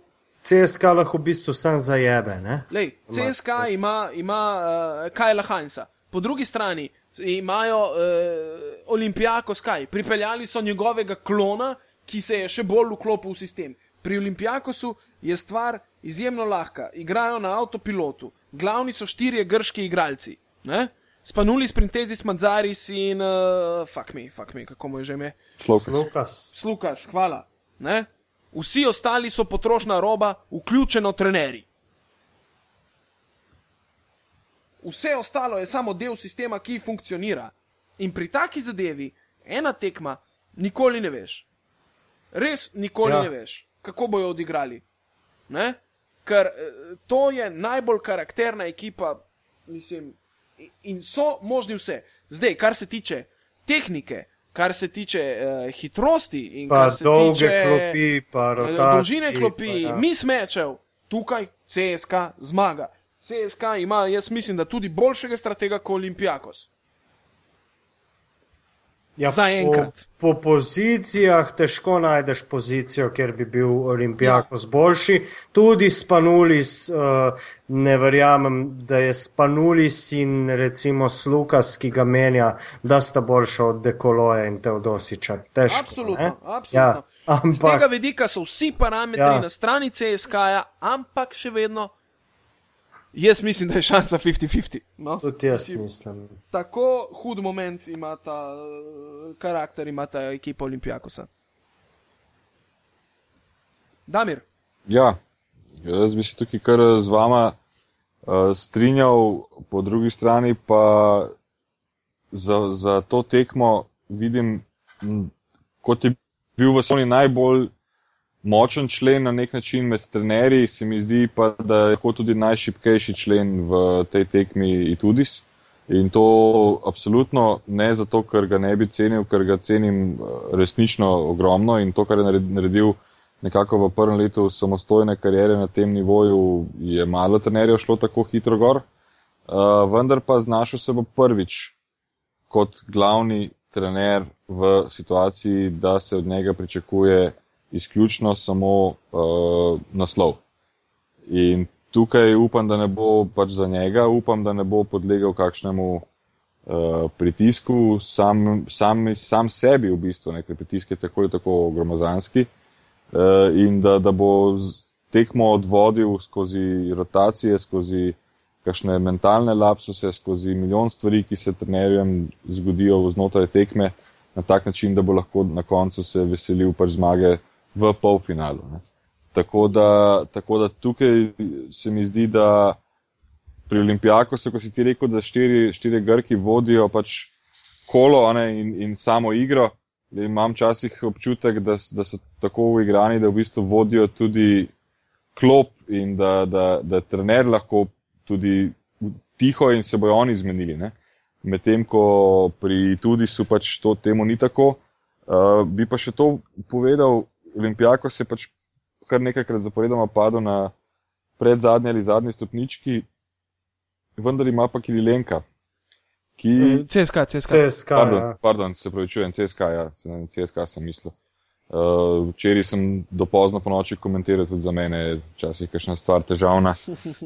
CSK lahko v bistvu sam zajebe. Ne? Lej, CSK ima, ima uh, Kajla Hansa, po drugi strani imajo uh, Olimpijakos kaj. Pripeljali so njegovega klona, ki se je še bolj vklopil v sistem. Pri Olimpijakosu je stvar izjemno lahka. Igrajo na avtopilotu, glavni so štirje grški igralci. Ne? Spanuli, Sprintezi, Smadzaris in uh, fuck me, fuck me, kako mu je že ime. Človek. Lukas. Slukas, hvala. Ne? Vsi ostali so potrošna roba, vključeno trenerji. Vse ostalo je samo del sistema, ki funkcionira. In pri taki zadevi, ena tekma, nikoli ne veš. Res nikoli. Ja. ne veš, kako bojo odigrali. Ne? Ker eh, to je najbolj karakterna ekipa, mislim, in- so možni vse. Zdaj, kar se tiče tehnike, kar se tiče uh, hitrosti in Pa kar se dolge tiče klopi, pa eh, rotacije. dolžine klopi, pa ja. mi smečev, tukaj CSK zmaga. CSK ima, jaz mislim, da tudi boljšega stratega kot Olimpijakos. Ja, Zaenkrat. Po, po pozicijah težko najdeš pozicijo, kjer bi bil Olimpijakos ja. boljši. Tudi Spanulis, uh, ne verjamem, da je Spanulis in recimo Slukas, ki ga menja, da sta boljša od Dekoloja in Teodosiča. Težko, Absolutno, ne? absolutno. Ja, Z tega ampak vidika so vsi parametri Ja. ja. na strani CSK-ja, ampak še vedno, jaz mislim, da je šansa 50-50. No? tudi jaz Mislim, mislim. Tako hud moment ima ta uh, karakter, ima ta ekipa Olimpijakosa. Damir, Ja, jaz bi se tukaj kar z vama uh, strinjal, po drugi strani pa za, za to tekmo vidim, kot je bil v Sony najbolj močen člen na nek način med trenerji, se mi zdi pa, da je lahko tudi najšipkejši člen v tej tekmi Itudis. In to absolutno ne zato, ker ga ne bi cenil, ker ga cenim eh, resnično ogromno in to, kar je nared- naredil nekako v prvem letu samostojne kariere na tem nivoju, je malo trenerjev šlo tako hitro gor. Uh, vendar pa znašel se bo prvič kot glavni trener v situaciji, da se od njega pričakuje izključno samo uh, naslov. In tukaj upam, da ne bo pač za njega, upam, da ne bo podlegel kakšnemu uh, pritisku, sam, sam, sam sebi v bistvu, ne, ker pritisk je tako ali tako gromozanski, uh, in da, da bo tekmo odvodil skozi rotacije, skozi kakšne mentalne lapsuse, skozi milijon stvari, ki se trenerjem zgodijo znotraj tekme, na tak način, da bo lahko na koncu se veselil pač zmage v polfinalu. Ne. Tako da, tako da tukaj se mi zdi, da pri Olimpijaku ko si ti rekel, da štiri, štiri Grki vodijo pač kolo ne, in, in samo igro, da imam včasih občutek, da, da so tako uigrani, da v bistvu vodijo tudi klop in da, da, da trener lahko tudi tiho in se bojo oni zmenili. Ne? Medtem ko pri tudi so pač to temu ni tako. Uh, bi pa še to povedal, Olimpijako se pač kar nekajkrat zaporedoma padel na predzadnji ali zadnji stopnički, vendar ima pa Kirilenka, ki. eh, CSK, CSK. CSK, Pardon, ja. pardon, se pravi, čujem, CSK, ja, CSK sem mislil. Uh, včeraj sem do pozno po noči komentiral tudi za mene, je včasih kakšna stvar težavna.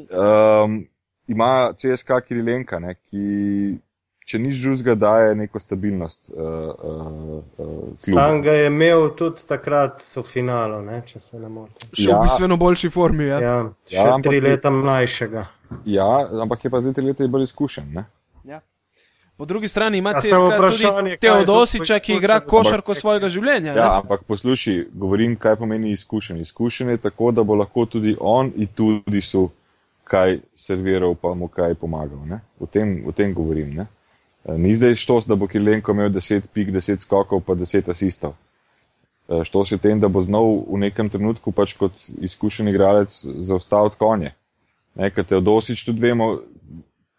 Um, ima CSK Kirilenka, ne, ki, če nič drugega, daje neko stabilnost. Uh, uh, uh, Sam ga je imel tudi takrat v finalu, ne, če se ne motim. Še Ja. v bistveno boljši formi. Ja. Ja, še Ja, ampak tri je- leta mlajšega. Ja, ampak je pa zdaj tri leta bolj izkušen. Ne? Ja. Po drugi strani ima Ja, CSK tudi je Teodosiča, ki igra košarko svojega življenja. Ja, ne? ampak poslušaj, govorim, kaj pomeni izkušen. Izkušen je tako, da bo lahko tudi on in tudi su kaj serviral, pa mu kaj pomagal. Ne? O, tem, o tem govorim. Ne? Eh, Ni zdaj štos, da bo Kilenko imel 10 pik, 10 skokov, pa 10 asistov. Eh, Štos je tem, da bo znal v nekem trenutku pač kot izkušen igralec zaustaviti konje. Ne, ker Teodosič tudi vemo,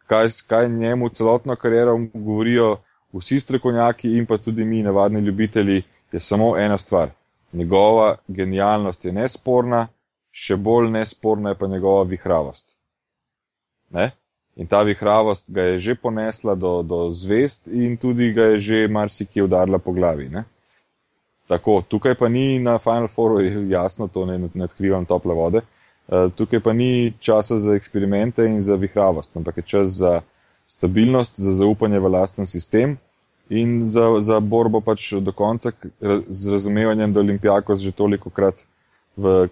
kaj, kaj njemu celotno kariero govorijo vsi strokovnjaki in pa tudi mi, navadni ljubitelji, je samo ena stvar. Njegova genialnost je nesporna, še bolj nesporna je pa njegova vihravost. Ne? In ta vihravost ga je že ponesla do, do zvest in tudi ga je že marsikje udarila po glavi. Ne? Tako, tukaj pa ni na Final Fouru jasno, to ne, ne odkrivam tople vode. Uh, tukaj pa ni časa za eksperimente in za vihravost, ampak je čas za stabilnost, za zaupanje v lasten sistem in za, za borbo pač do konca z razumevanjem, da Olimpijakos že toliko krat v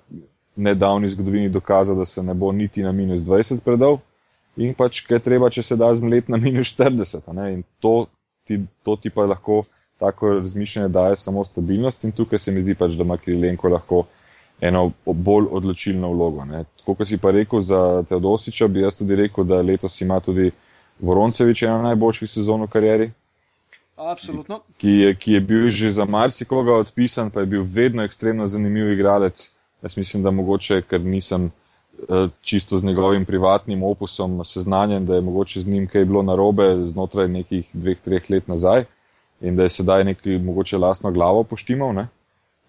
nedavni zgodovini dokazal, da se ne bo niti na minus 20 predal in pač, kaj treba, če se da zmlet na minus 40. a Ne? In to ti, to ti pa lahko tako razmišljanje daje samo stabilnost in tukaj se mi zdi pač, da ima Kirilenko lahko eno bolj odločilno vlogo. Ne. Tako kot si pa rekel za Teodosiča, bi jaz tudi rekel, da letos ima tudi Voroncevič eno najboljših sezon v karieri, Absolutno. ki je, ki je bil že za marsikoga odpisan, pa je bil vedno ekstremno zanimiv igralec. Jaz mislim, da mogoče, ker nisem čisto z njegovim privatnim opusom seznanjen, da je mogoče z njim kaj bilo narobe znotraj nekih dveh, treh let nazaj in da je sedaj neki mogoče lastno glavo poštimal ne?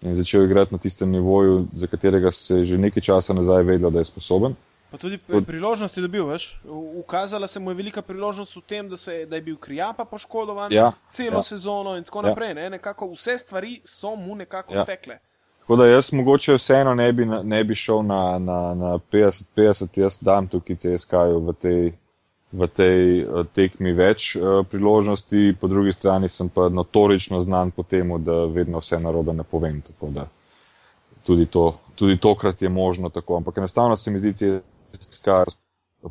in začel igrati na tistem nivoju, za katerega se je že nekaj časa nazaj vedel, da je sposoben. Pa tudi priložnosti dobil, veš. Ukazala se mu je velika priložnost v tem, da, se, da je bil krijapa poškodovan ja, celo ja. sezono in tako ja. naprej. Ne? Nekako vse stvari so mu nekako ja. stekle. Tako da jaz mogoče vseeno ne bi, ne bi šel na, na, na 50-50, jaz dam tukaj CSK-ju v tej, v tej uh, tekmi več uh, priložnosti, po drugi strani sem pa notorično znan po tem, da vedno vse narobe ne povem. Tako da tudi, to, tudi tokrat je možno tako. Ampak enostavno se mi zdi CSK,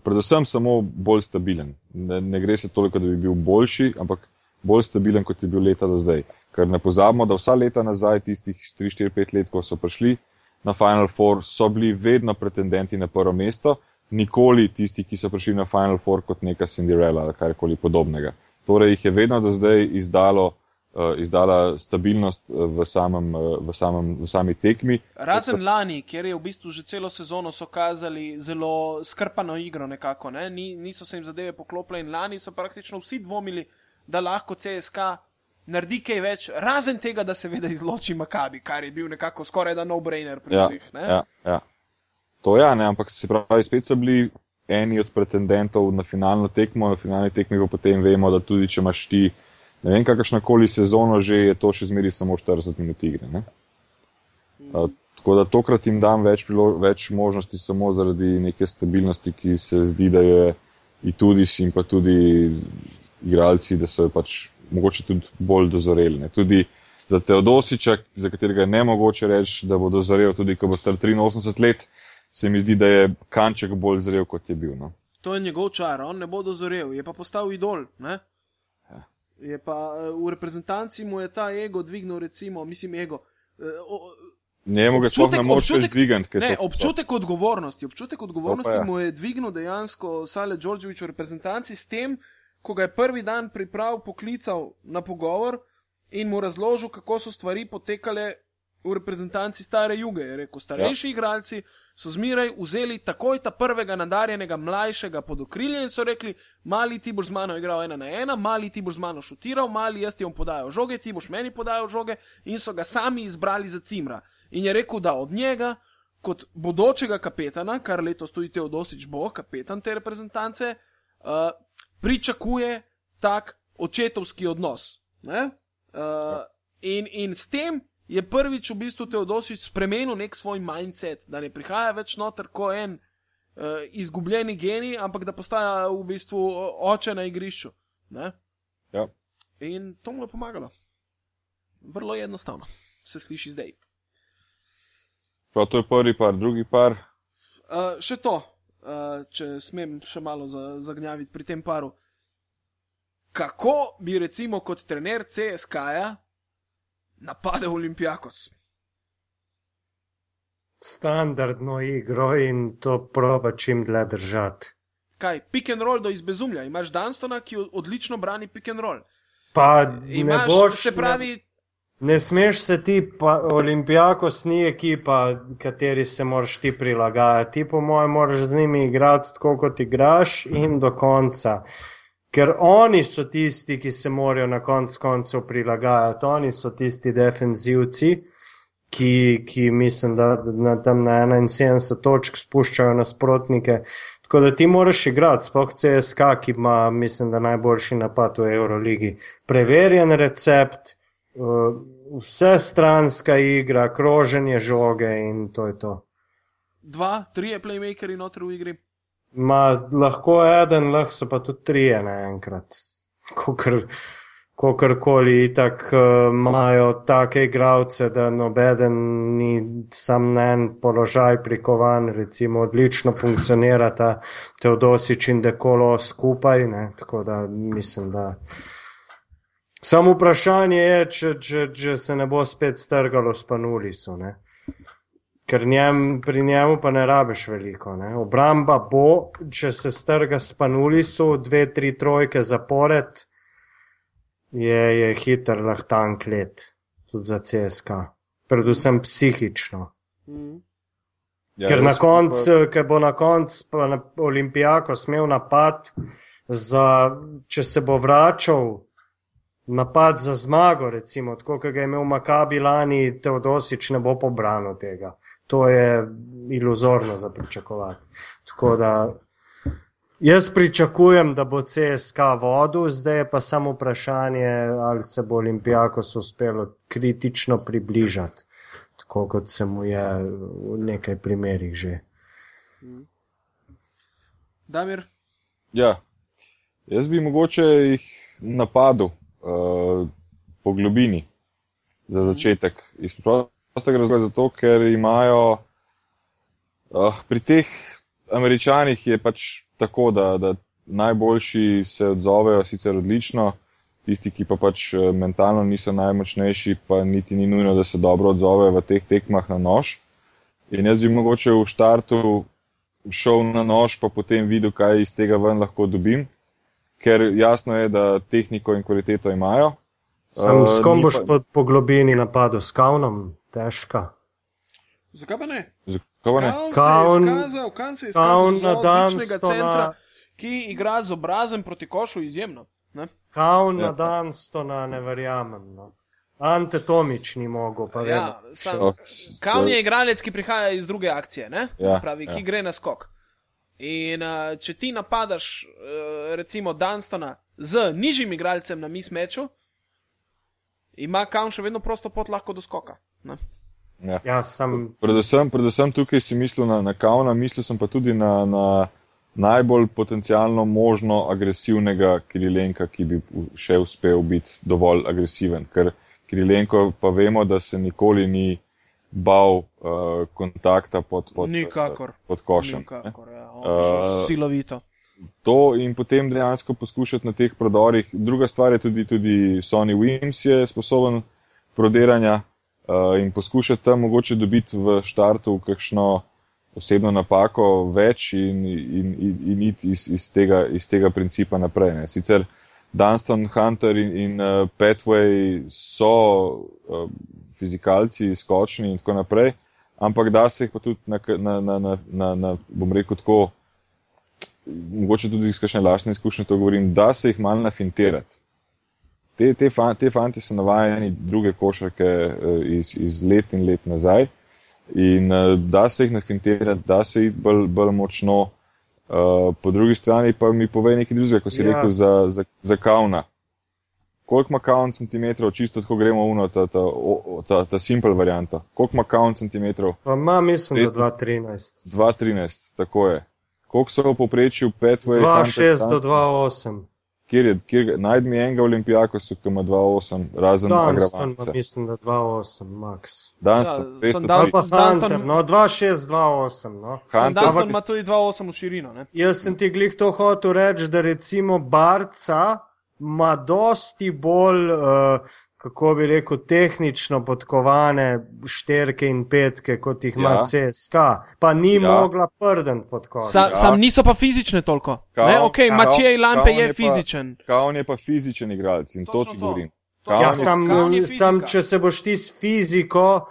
predvsem samo bolj stabilen. Ne, ne gre se toliko, da bi bil boljši, ampak bolj stabilen, kot je bil leta do zdaj. Ker ne pozabimo, da vsa leta nazaj, tistih 3-4-5 let, ko so prišli na Final Four, so bili vedno pretendenti na prvo mesto, nikoli tisti, ki so prišli na Final Four kot neka Cinderella ali karkoli podobnega. Torej jih je vedno do zdaj izdalo, uh, izdala stabilnost eh, v, samem, uh, v, samem, v sami tekmi. Razen lani, kjer je v bistvu že celo sezono so kazali zelo skrpano igro nekako, ne? Ni, niso se jim zadeve poklopile in lani so praktično vsi dvomili, da lahko CSK naredi kaj več, razen tega, da se veda izloči Makabi, kar je bil nekako skoraj da no-brainer pri ja, vseh. Ja, ja. To ja, ne, ampak se pravi, spet so bili eni od pretendentov na finalno tekmo, na finalni tekmi pa potem vemo, da tudi če imaš ti, ne vem, kakršna koli sezono že, je to še zmeri samo 40 minut igre. Ne? Mm. Tako da tokrat jim dam več, več možnosti samo zaradi neke stabilnosti, ki se zdi, da je in tudi si in pa tudi igralci, da so pač mogoče tudi bolj dozoreli. Ne. Tudi za Teodosiča, za katerega je ne mogoče reči, da bo dozorel, tudi ko bo star 83 let, se mi zdi, da je kanček bolj zrel, kot je bil. No. To je njegov čar, on ne bo dozorel, je pa postal idol. Ne? Ja. Je pa eh, v reprezentanci mu je ta ego dvignil, recimo, mislim, ego. Eh, ne mogoče sploh ne moč več dvigati. Ne, občutek odgovornosti, občutek odgovornosti ja. mu je dvignil dejansko Sale Đorđevič v reprezentanci s tem, ko ga je prvi dan priprav poklical na pogovor in mu razložil, kako so stvari potekale v reprezentanci stare juge. Je rekel, starejši ja. igralci so zmeraj vzeli takoj ta prvega nadarjenega mlajšega pod okrilje in so rekli, mali ti boš z mano igral ena na ena, mali ti boš z mano šutiral, mali jaz ti bom podajal žoge, ti boš meni podajal žoge in so ga sami izbrali za cimra. In je rekel, da od njega, kot bodočega kapetana, kar letos tudi Teodosič bo, kapetan te reprezentance, uh, pričakuje tak očetovski odnos. Uh, in, in s tem je prvič v bistvu Teodosič spremenil nek svoj mindset, da ne prihaja več noter kot en uh, izgubljeni genij, ampak da postaja v bistvu oče na igrišču. Ja. In to mu je pomagalo. Vrlo jednostavno, se sliši zdaj. Prav to je prvi par, drugi par. Uh, še to, uh, če smem še malo zagnjaviti pri tem paru. Kako bi recimo kot trener CSK-ja napadel Olimpijakos? Standardno igro in to proba čim dlje držati. Kaj, pick and roll do izbezumlja. Imaš Danstona, ki odlično brani pick and roll. Pa imaš, boš, se pravi, ne... Ne smeš se ti, pa Olimpijakos ni ekipa, kateri se moraš ti prilagajati. Ti, po mojem, moraš z njimi igrati tako, kot igraš in do konca. Ker oni so tisti, ki se morajo na koncu koncev prilagajati, oni so tisti defenzivci, ki, ki mislim, da na tam na 71 točk spuščajo nasprotnike. Tako da ti moraš igrati, spoh CSK, ki ima, mislim, da najboljši napad v Euroligi. Preverjen recept. Uh, vse stranska igra, kroženje žoge in to je to. Dva, tri je playmakeri noter v igri. Ma, lahko eden, lahko so pa tudi tri naenkrat. Kokorkoli, tako uh, imajo take igravce, da nobeden ni sam na en položaj prikovan, recimo odlično funkcionira ta Teodosič in Dekolo skupaj, ne? tako da mislim, da. Samo vprašanje je, če, če, če se ne bo spet strgalo s panuliso. Ne? Ker njem, pri njemu pa ne rabiš veliko. Ne? Obramba bo, če se strga s panuliso, dve, tri trojke zapored, je, je hiter lahtank let, tudi za CSK, predvsem psihično. Mm. Ja, Ker, na konc, pa- ker bo na koncu Olimpijako smel napad, za, če se bo vračal napad za zmago, recimo, tako kot ga je imel Makabi lani, Teodosič ne bo pobranil tega. To je iluzorno za pričakovati. Tako da jaz pričakujem, da bo CSK vodil, zdaj je pa samo vprašanje, ali se bo Olimpijakos uspelo kritično približati, tako kot se mu je v nekaj primerih že. Damir, Ja, jaz bi mogoče jih napadel uh, po globini za začetek. Iz prostega razloga, zato, ker imajo uh, pri teh američanih je pač tako, da, da najboljši se odzovejo sicer odlično, tisti, ki pa pač eh, mentalno niso najmočnejši, pa niti ni nujno, da se dobro odzovejo v teh tekmah na nož. In jaz bi mogoče v štartu šel na nož, pa potem videl, kaj iz tega ven lahko dobim, ker jasno je, da tehniko in kvaliteto imajo. Sam Eh, s kom boš pa- po, globini napadel, s kavnom, težka. zakaj pa ne? Zakaj pa ne? Kaun se je Kaun- izkazal, Kaun se je izkazal na za dan odličnega sto na- centra, ki igra z obrazem proti košu izjemno. Ne? Kavn Ja. na dan stona ne verjamem. No. Ante Tomič ni mogel, pa Ja, vemo. sam, Oh, Kaun to- je igralec, ki prihaja iz druge akcije, ne? Ja, Se pravi, ki ja. gre na skok. In uh, če ti napadaš, uh, recimo, Dunstona z nižjim igralcem na mismeču, ima Kaun še vedno prosto pot lahko do skoka. Ne? Ja. Ja, sam Predvsem, predvsem tukaj si mislil na, na Kauna, mislil sem pa tudi na, na najbolj potencialno možno agresivnega Kirilenka, ki bi še uspel biti dovolj agresiven. Ker Kirilenko pa vemo, da se nikoli ni bal uh, kontakta pod, pod, Nikakor. pod košem. Nikakor, ja, Uh, silovito. to in potem dejansko poskušati na teh prodorih. Druga stvar je tudi, tudi Sony Wims je sposoben prodiranja uh, in poskušati tam mogoče dobiti v štartu kakšno osebno napako več in, in, in, in iti iz, iz, tega, iz tega principa naprej. Ne. Sicer Dunstan, Hunter in, in uh, Pathway so uh, fizikalci, skočni in tako naprej, ampak da se jih pa tudi na, na, na, na, na, na bom rekel tako, mogoče tudi iz kakšne lastne izkušnje to govorim, da se jih malo nafintirati. Te, te, fan, te fanti so navajeni druge košarke eh, iz, iz let in let nazaj in eh, da se jih nafintirati, da se jih bolj, bolj močno. Uh, po drugi strani pa mi pove nekaj drugega, ko si Ja. rekel za, za, za kauna. Koliko ima kaun centimetrov, čisto tako gremo uno, ta, ta, o- ta, ta simple varianta. Koliko ima kaun centimetrov? pa ima, mislim, Res- da 2-13. 2,13, tako je. Koliko so v povprečju Petway? 2-6 do 2-8. Kjer je, kjer, najdem mi enega Olimpijakosa, ki ima 2,8, razen Dunston Agravance. ima, mislim, da 2-8, max. Dunston, Ja, sem 200 dal- Pa Hunter, Dunston- no 2-6, 2-8, no. Hunter, Dunston ampak- ima tudi 2,8 v širino. Ne? Jaz sem ti glih to hotel reči, da recimo Barca ima dosti bolj, uh, kako bi rekel, tehnično podkovane šterke in petke, kot jih ima Ja. CSK, pa ni Ja. mogla prden podkovati. Sa, Ja. Sam niso pa fizične toliko. Kaun- Ne, ok, Mačej Lampe je je fizičen. Kaun je pa fizičen igralec in Točno to ti to. govorim. Točno Ja, je- sam, je sam, če se boš ti s fiziko,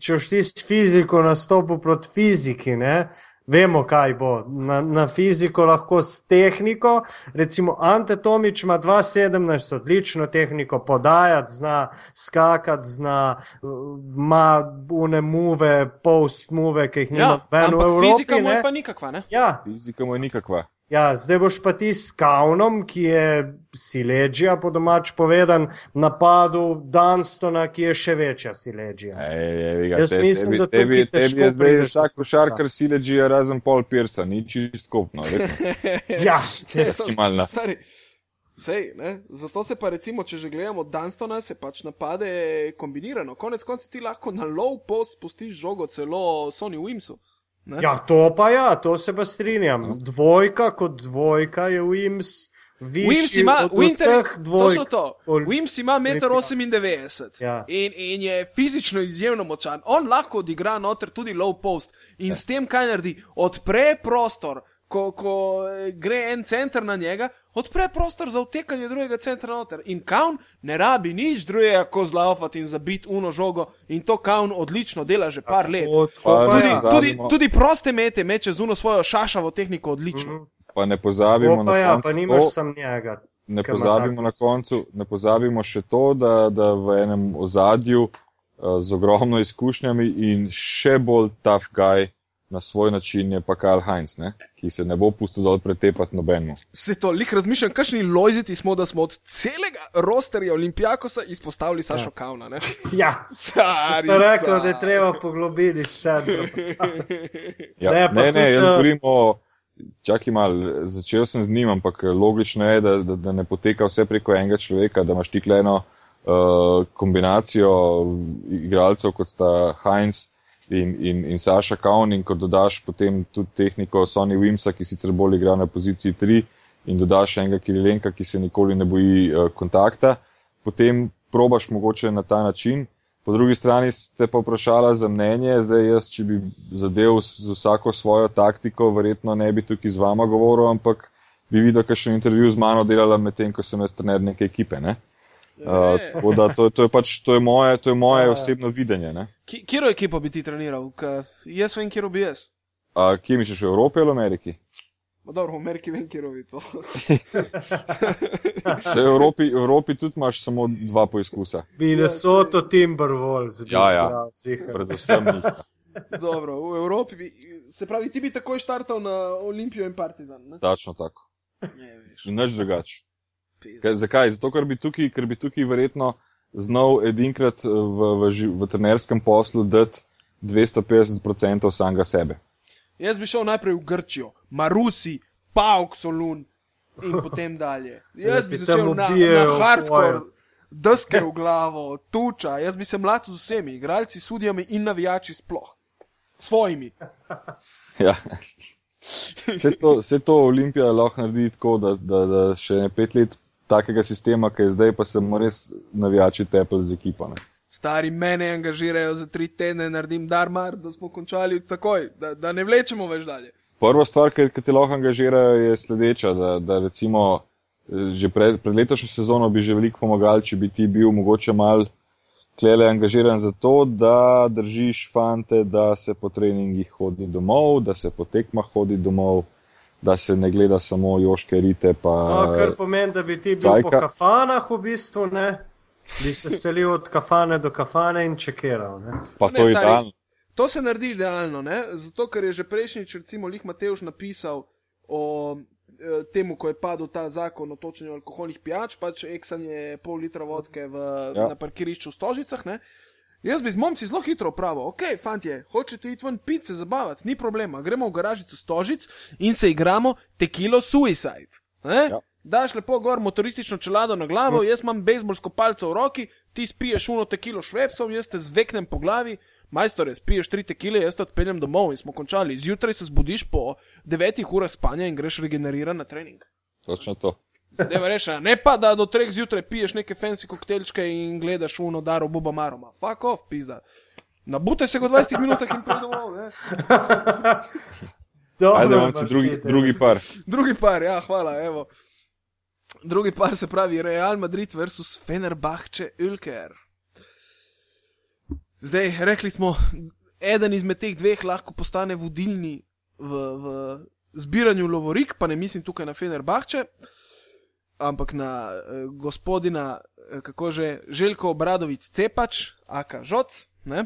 če boš ti s fiziko nastopil proti fiziki, ne, vemo, kaj bo. Na, na fiziko lahko s tehniko, recimo Ante Tomič ima 2,17 odlično tehniko, podajati zna, skakati zna, ima une muve, post muve, ki jih nima Ja, noben v ampak Evropi. fizika mu je ne. pa nikakva. Ne? Ja, Fizika mu je nikakva. Ja, zdaj boš pa ti s Kaunom, ki je sileđija, po domač povedan, napadel Dunstona, ki je še večja sileđija. Jaz te, mislim, tebi, da tebi, tebi je zdaj vsak košarkar sileđija razen Paul Piersa, ni čist kopno, resno. Ja, Maksimalna. Stari. Sej, ne? Zato se pa recimo, če že gledamo Dunstona, se pač napade kombinirano. Konec koncev ti lahko na low post spustiš žogo celo Sony Wimsu. Ne? ja, to pa ja, to se pa strinjam. Dvojka kot dvojka je Wims. Wims ima, od Winter, dvojk. to. Ol- Wims ima 1,98 m Ja. in, in je fizično izjemno močan. On lahko odigra noter tudi low post in Ja. s tem, kaj naredi, odpre prostor. Ko, ko eh, gre en center na njega, odpre prostor za vtekanje drugega centra noter. In Kaun ne rabi nič drugega, kot zlaufati in zabiti uno žogo. In to Kaun odlično dela že par let. Pa Tudi, ja. tudi, tudi proste mete meče z uno svojo šašavo tehniko odlično. Mhm. Pa ne pozabimo Tako pa na ja, koncu pa nimaš to, sam njega. ne pozabimo na koncu, ne pozabimo še to, da, da v enem ozadju uh, z ogromno izkušnjami in še bolj tough guy na svoj način je pa Karl Heinz, ne? ki se ne bo pustil dol pretepati nobenemu. Se to lih razmišljam, kakšni lojziti smo, da smo od celega rosterja Olimpijakosa izpostavili Sašo ja. Kauna. Ne? Ja, Stari sem rekel, da je treba poglobiti sebe. Ja, Ne, ne, pa ne, tudi, jaz eh, govorim o. Čakaj mal, začel sem z njim, ampak logično je, da, da, da ne poteka vse preko enega človeka, da imaš ti eno uh, kombinacijo igralcev, kot sta Heinz in, in, in Saša Kaun, in ko dodaš potem tudi tehniko Sony Wimsa, ki sicer bolj igra na poziciji 3, in dodaš enega Kirilenka, ki se nikoli ne boji uh, kontakta, potem probaš mogoče na ta način. Po drugi strani ste pa vprašala za mnenje, zdaj jaz, če bi zadev z vsako svojo taktiko, verjetno ne bi tukaj z vama govoril, ampak bi videl, kakšen intervju z mano delala medtem, ko sem jaz trener neke ekipe. Ne? Uh, tako da to, to je pač to je moje, to je moje Ja. osebno videnje. Ne? Kiro ekipo bi ti treniral? K, jaz vem, kjer bi jaz. A, kje misliš, v Evropi ali v Ameriki? Ma dobro, v Ameriki vem, kjer bi to. V Evropi, v Evropi tudi imaš samo dva poizkusa, Minnesota Timberwolves. bi Ja, ja. predvsem dobro, v Evropi bi, se pravi, ti bi takoj štartal na Olimpijo in Partizan. Ne? Tačno tako. Ne, veš. In nič drugače. Ker, zakaj? Zato, ker bi tukaj, ker bi tukaj verjetno znal edinkrat v, v, ži- v trenerskem poslu dati 250% samega sebe. Jaz bi šel najprej v Grčijo, Marusi, Pauk Solun in potem dalje. Jaz bi začel na, na hardcore, deske v glavo, tuča, jaz bi se mlatil z vsemi, igralci, sudijami in navijači sploh. Svojimi. Ja. Vse to, vse to Olimpija lahko naredi tako, da, da, da še ne pet let takega sistema, ki je zdaj, pa se mu res navijači tepel z ekipo. Ne. Stari mene angažirajo za tri tedne, naredim darmar, da smo končali takoj, da, da ne vlečemo več dalje. Prva stvar, ki, ki te lahko angažirajo, je sledeča, da, da recimo eh, že pred, pred letošnjo sezono bi že veliko pomagal, če bi ti bil mogoče mal klele angažiran za to, da držiš fante, da se po treningih hodi domov, da se po tekmah hodi domov, da se ne gleda samo joške rite. Pa, No, kar pomeni, da bi ti bil Cajka. po kafanah v bistvu, ne? Bi se selil od kafane do kafane in čekiral, ne? pa Ne, to je idealno. To se naredi idealno, ne? zato ker je že prejšnjič, recimo, Lih Mateuš napisal o eh, temu, ko je padel ta zakon o točenju alkoholnih pijač, pač eksanje pol litra vodke v. Ja. na parkirišču v Stožicah. Ne? Jaz bi z momci zelo hitro pravil, ok, fantje, hočete iti ven pit, se zabavati, ni problema, gremo v garažico Stožic in se igramo tekilo Suicide. Ne? Ja. Daš lepo gor motoristično čelado na glavo, jaz imam bejzbolsko palco v roki, ti spiješ uno tekilo švepsov, jaz te zveknem po glavi, majstore, spiješ tri tekile, jaz te odpeljem domov in smo končali. Zjutraj se zbudiš po devetih urah spanja in greš regeneriran na trening. Točno to. Zdaj reš, ne pa da do treh zjutraj piješ neke fancy koktejlčke in gledaš uno daro Boba Maroma. Fuck off, pizda. Nabute se v 20 minutah in pridemo domov? Dobro, Ajde, momci, drugi, drugi par. Drugi par, ja, hvala, evo. Drugi par se pravi Real Madrid versus Fenerbahče Ulker. Zdaj, rekli smo, eden izmed teh dveh lahko postane vodilni v, v zbiranju lovorik, pa ne mislim tukaj na Fenerbahče, ampak na eh, gospodina, eh, kako že, Željko Obradovič Cepač, aka Žoc, ne?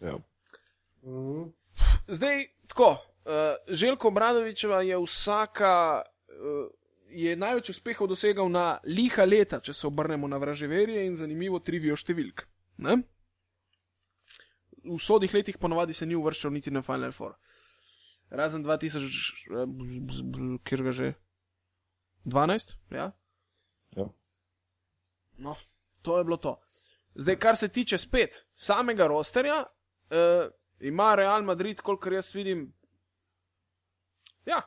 Ja. Mhm. Zdaj, tako, uh, Željko Obradovičeva je vsaka, uh, je največ uspehov dosegal na liha leta, če se obrnemo na vraževerje in zanimivo trivijo številk. Ne? V sodih letih ponovadi se ni uvrščal niti na Final Four. Razen 2000, eh, kjer ga že? 12? Ja? Ja. No, to je bilo to. Zdaj, kar se tiče spet samega rosterja, uh, ima Real Madrid, kolikor jaz vidim. Ja,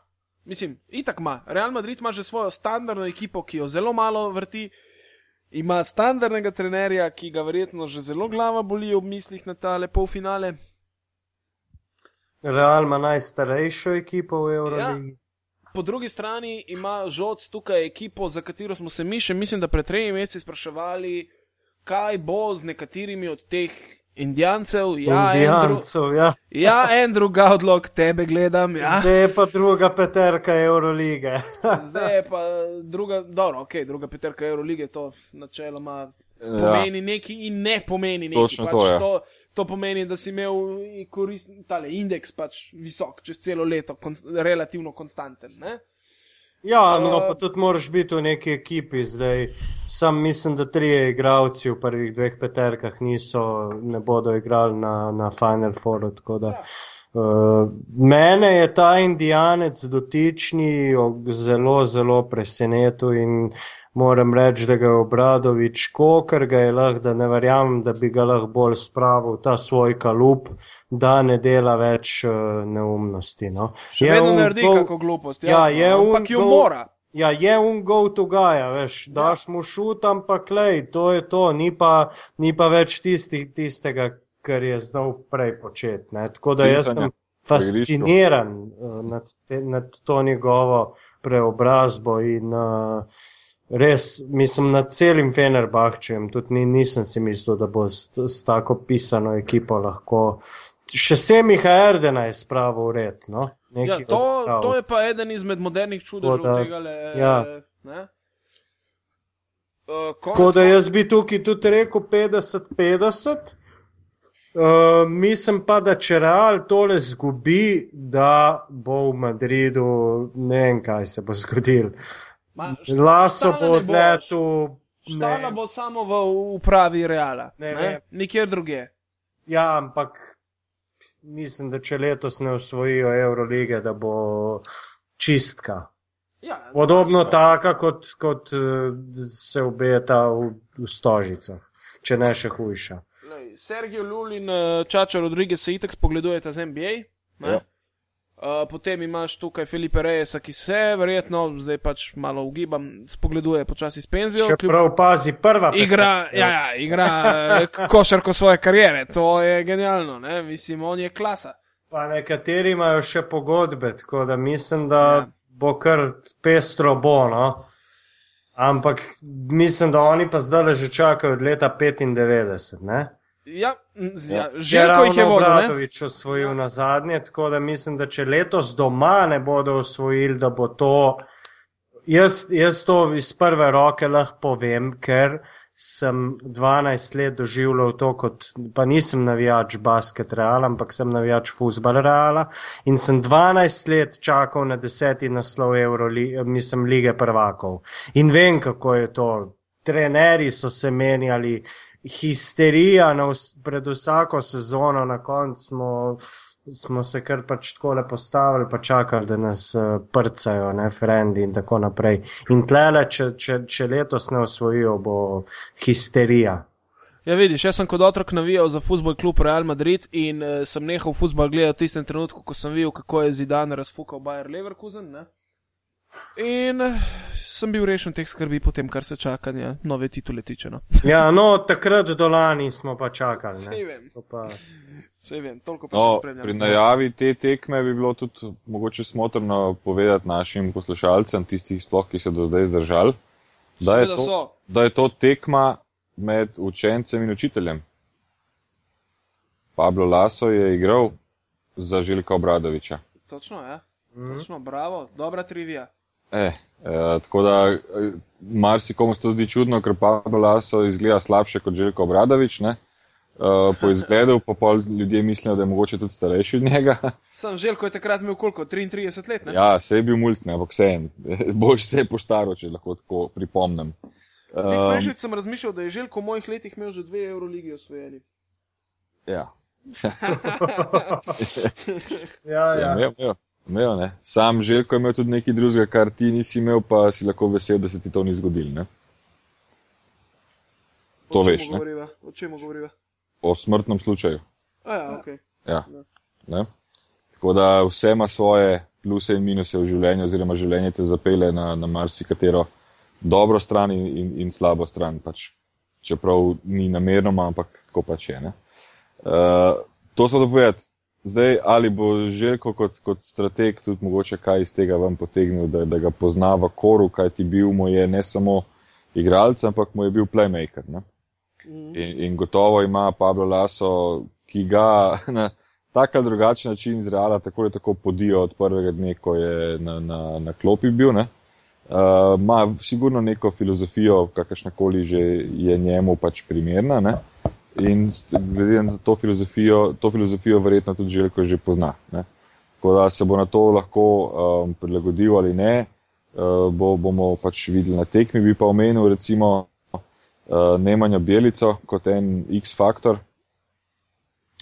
mislim, itak ima. Real Madrid ima že svojo standardno ekipo, ki jo zelo malo vrti. Ima standardnega trenerja, ki ga verjetno že zelo glava boli ob mislih na ta lepo finale. Real ima najstarejšo ekipo v Euroligi. Po drugi strani ima žoc tukaj ekipo, za katero smo se mi še, mislim, da pred tremi meseci spraševali, kaj bo z nekaterimi od teh indijancev. Ja, Indijancev, ja. Ja, Andrew Gaudlok, tebe gledam. Ja. Zdaj je pa druga peterka Eurolige. Zdaj je pa druga, dobro, ok, druga peterka Eurolige, to načeloma Ja. pomeni nekaj in ne pomeni nekaj. Točno pač to, ja. to, to pomeni, da si imel korist, tale indeks pač visok čez celo leto, konst, relativno konstanten. Ne? Ja, no, Uh, pa tudi moraš biti v neki ekipi zdaj. Sam mislim, da trije igralci v prvih dveh peterkah niso, ne bodo igrali na, na Final Fouru. tako da, Uh, mene je ta indijanec dotični zelo, zelo presenetil in moram reči, da ga je Obradovič, kokar ga je lahko, da ne verjamem, da bi ga lahko bolj spravil ta svoj kalup, da ne dela več uh, neumnosti. No. Še Je vedno naredi kako glupost, Ja, jasno, je ampak un jo gol- mora. Ja, je un go to gaja, veš, daš mu šut, ampak lej, to je to, ni pa, ni pa več tisti, tistega, kar je znal prej početi. ne. Tako da jaz sem fasciniran uh, nad, te, nad to njegovo preobrazbo in uh, res, mislim, nad celim Fenerbahčem, tudi ni, nisem si mislil, da bo s, s tako pisano ekipo lahko. Še Semiha Erdena je spravil v red. No? Ja, to, odprav. to je pa eden izmed modernih čudežev tega. Le, ja. ne? Uh, Tako da jaz bi tukaj tudi rekel 50-50. Uh, mislim pa, da če Real tole zgubi, da bo v Madridu ne vem, kaj se bo zgodil. Ma, šta- Laso bo ne odletel. Štala ne. bo samo v upravi Reala, Ne ne, vem. nikjer druge. Ja, ampak mislim, da če letos ne osvojijo Eurolige, da bo čistka. Ja, Podobno taka, kot, kot eh, se obeta v, v Stožicah, če ne še hujša. Sergio Lulin, eh, Čača Rodriguez se itek spogledujeta z NBA. ne. Ja. Uh, potem imaš tukaj Filipe Reyesa, ki se verjetno, zdaj pač malo ugibam, spogleduje počasi s penzijo. Še prav pazi, prva Igra, peterka. ja, ja, igra eh, košarko svoje kariere, to je genialno, ne? mislim, on je klasa. Pa nekateri imajo še pogodbe, tako da mislim, da Ja. ja. bo kar pestro bo. No? Ampak mislim, da oni pa zdaj že čakajo od leta 95. Ne? Ja, ja, Ja. Željko jih je vodil, ne? Bradovič osvojil ja. na zadnje, tako da mislim, da če letos doma ne bodo osvojili, da bo to. Jaz, jaz to iz prve roke lahko povem, ker sem 12 let doživljal to kot, pa nisem navijač basket reala, ampak sem navijač futbal reala in sem 12 let čakal na deseti naslov Euro, mislim, lige prvakov. In vem, kako je to. Trenerji so se menjali, histerija vs pred vsako sezono, na koncu smo, smo se kar pač tako le postavili, pa čakali, da nas uh, prcajo, ne, frendi in tako naprej. In tlele, če, če, če letos ne osvojijo, bo histerija. Ja, vidiš, jaz sem kot otrok navijal za futbol klub Real Madrid in uh, sem nehal futbol gledati v tistem trenutku, ko sem videl, kako je Zidan razfukal Bayer Leverkusen. Ne? In sem bil rešen teh skrbi, potem kar se čakanja nove titule tiče. No. Ja, no, takrat do lani smo pa čakali. Sej Ne. vem, To Pa, sej vem, toliko pa No, se spremljam. pri najavi te tekme bi bilo tudi mogoče smotrno povedati našim poslušalcem, tistih sploh, ki so do zdaj zdržali, da je, Seveda to, so. da je to tekma med učencem in učiteljem. Pablo Laso je igral za Željka Obradoviča. Točno, ja. Mhm. Točno, bravo, dobra trivija. Eh, eh, tako da eh, marsikomu se to zdi čudno, ker Pablo Laso izgleda slabše kot Željko Obradovič. Ne? Uh, po izgledu pa pol ljudje mislijo, da je mogoče tudi starejši od njega. Sem Željko je takrat imel koliko? 33 let, ne? ja, se je bil mulj, ampak vse en. Boš se je poštaro, če lahko tako pripomnem. Um, Prejšnjič sem razmišljal, da je Željko v mojih letih imel že dve Euroligi osvojeni. ja. ja, Ja, ja. imel, imel, imel, ne. Sam Željko je imel tudi nekaj drugega, kar ti nisi imel, pa si lahko vesel, da se ti to ni zgodilo. Ne? To O veš, govoriva? O čemu govoriva? O smrtnem slučaju. A ja, ok. Ja. Ne? Tako da vse ima svoje pluse in minuse v življenju, oziroma življenje te zapele na, na marsikatero dobro stran in, in, in slabo stran. Pač, čeprav ni namerno, ampak tako pač je. Ne? Uh, to so da povedati, Zdaj, ali bo Željko kot, kot strateg tudi mogoče kaj iz tega vam potegnil, da, da ga pozna v koru, kaj ti bil mu je ne samo igralec, ampak mu je bil playmaker. Ne? In, in gotovo ima Pablo Laso, ki ga na tak ali drugačen način izreala, tako ali tako podijo od prvega dne, ko je na, na, na klopi bil. Uh, ima sigurno neko filozofijo, kakršnakoli že je njemu pač primerna. Ne? In glede na to filozofijo, to filozofijo verjetno tudi Željko že pozna. Ne? Tako da se bo na to lahko um, prilagodil ali ne, uh, bo, bomo pač videli na tekmi. Bi pa omenil recimo uh, Nemanja Bjelico kot en X-faktor.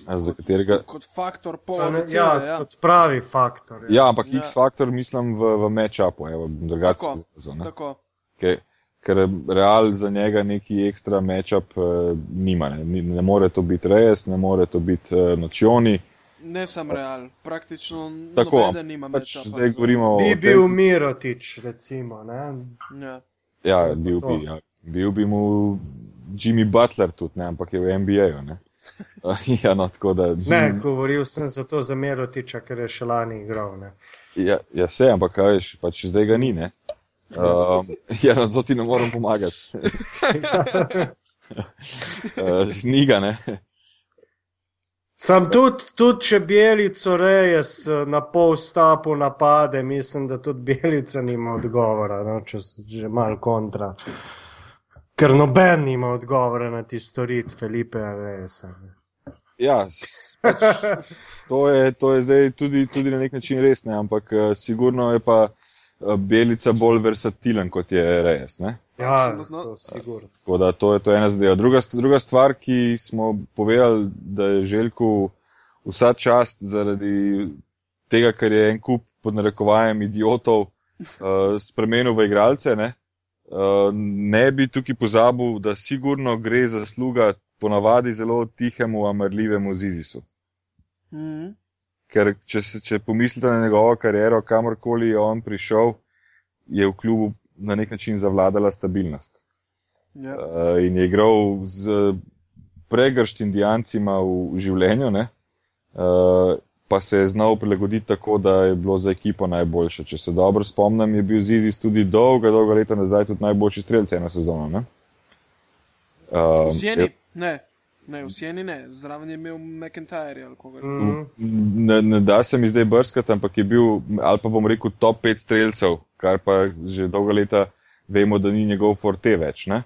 Za katerega. Kot faktor pol. Ja, ja, kot pravi faktor. Ja, ja ampak ja. X-faktor mislim v, v match-upu, drugače. Tako. Okay. Ker real za njega neki ekstra match-up uh, nima. Ne. ne more to biti res, ne more to biti uh, nočoni. Ne sam real, praktično tako nima pač match-upa. Zdaj govorimo bi o. Bi bil Mirotič, recimo. Ja, ja bil bi. Ja. Bil bi mu Jimmy Butler tudi, ne, ampak je v NBA-ju. ja, no, da... Ne, govoril sem za to za Merotiča, ker je še lani igral. Ja, ja, se, ampak kaj veš, pač zdaj ga ni. Ne? Um, ja, na to ti ne morem pomagati. uh, ni ga, ne. Sam tudi, tudi če Belico rejes na pol stopu napade, mislim, da tudi Belica nima odgovora, no, če že mal kontra. Ker noben nima odgovora na ti storit, Felipe Reyesa. Ja, pač, to, je, to je zdaj tudi, tudi na nek način res, ne? ampak uh, sigurno je pa Belica bolj versatilen kot je Reyes. Ne? Ja, to, Tako da to je to ena zadeva. Druga, druga stvar, ki smo povedali, da je Željku vsa čast zaradi tega, ker je en kup pod narekovajem idiotov uh, spremenil v igralce. Ne? ne bi tukaj pozabil, da sigurno gre za sluga ponavadi zelo tihemu, amrljivemu Zizisu. Mm -hmm. Ker če, če pomislite na njegovo kariero, kamorkoli je on prišel, je v klubu na nek način zavladala stabilnost. Yeah. Ja. Uh, in je igral z pregršt indijancima v, življenju. Uh, pa se je znal prilagoditi tako, da je bilo za ekipo najboljše. Če se dobro spomnim, je bil Zizis tudi dolga, dolga leta nazaj tudi najboljši strelec eno sezono. Ne? Um, v Sieni, je... ne. Ne, v Sieni ne, zraven je imel McIntyre ali koga. Mm. Ne, ne da se mi zdaj brskati, ampak je bil, ali pa bom rekel, top 5 streljcev, kar pa že dolga leta vemo, da ni njegov forte več. Ne?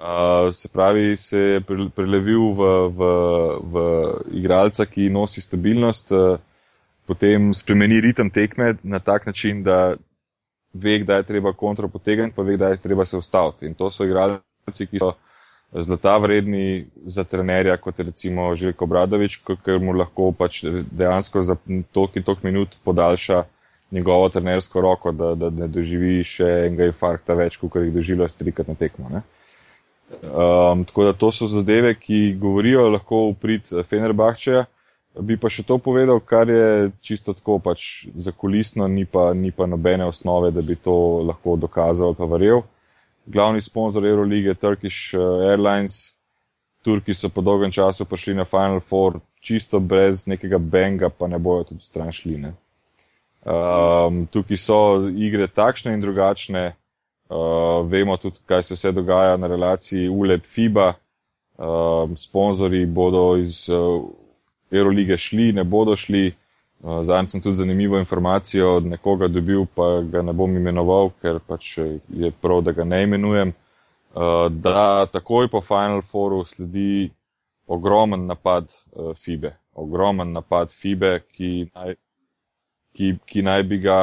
Uh, se pravi, se je prelevil v, v, v igralca, ki nosi stabilnost, uh, potem spremeni ritem tekme na tak način, da ve, da je treba kontro potegniti, pa ve, da je treba se ustaviti. In to so igralci, ki so zlata vredni za trenerja, kot recimo Željko Bradovič, ker mu lahko pač dejansko za tok in tok minut podaljša njegovo trenersko roko, da, da ne doživi še enega infarkta več, kot jih doživlja trikrat na tekmo. Ne? Um, tako da to so zadeve, ki govorijo lahko v prid Fenerbahčeja. Bi pa še to povedal, kar je čisto tako pač za kulisno, ni pa, ni pa nobene osnove, da bi to lahko dokazal pa verjel. Glavni sponzor Eurolige, Turkish eh, Airlines, Turki so po dolgem času prišli na Final Four, čisto brez nekega benga, pa ne bojo tudi stran šli. Um, tukaj so igre takšne in drugačne, Uh, vemo tudi, kaj se vse dogaja na relaciji ULEP-FIBA. Uh, ehm, sponzori bodo iz uh, Eurolige šli, ne bodo šli. Uh, Zadnjič sem tudi zanimivo informacijo od nekoga dobil, pa ga ne bom imenoval, ker pač je prav, da ga ne imenujem. Uh, da takoj po Final Fouru sledi ogromen napad uh, FIBE. Ogromen napad FIBE, ki naj, ki, ki naj bi ga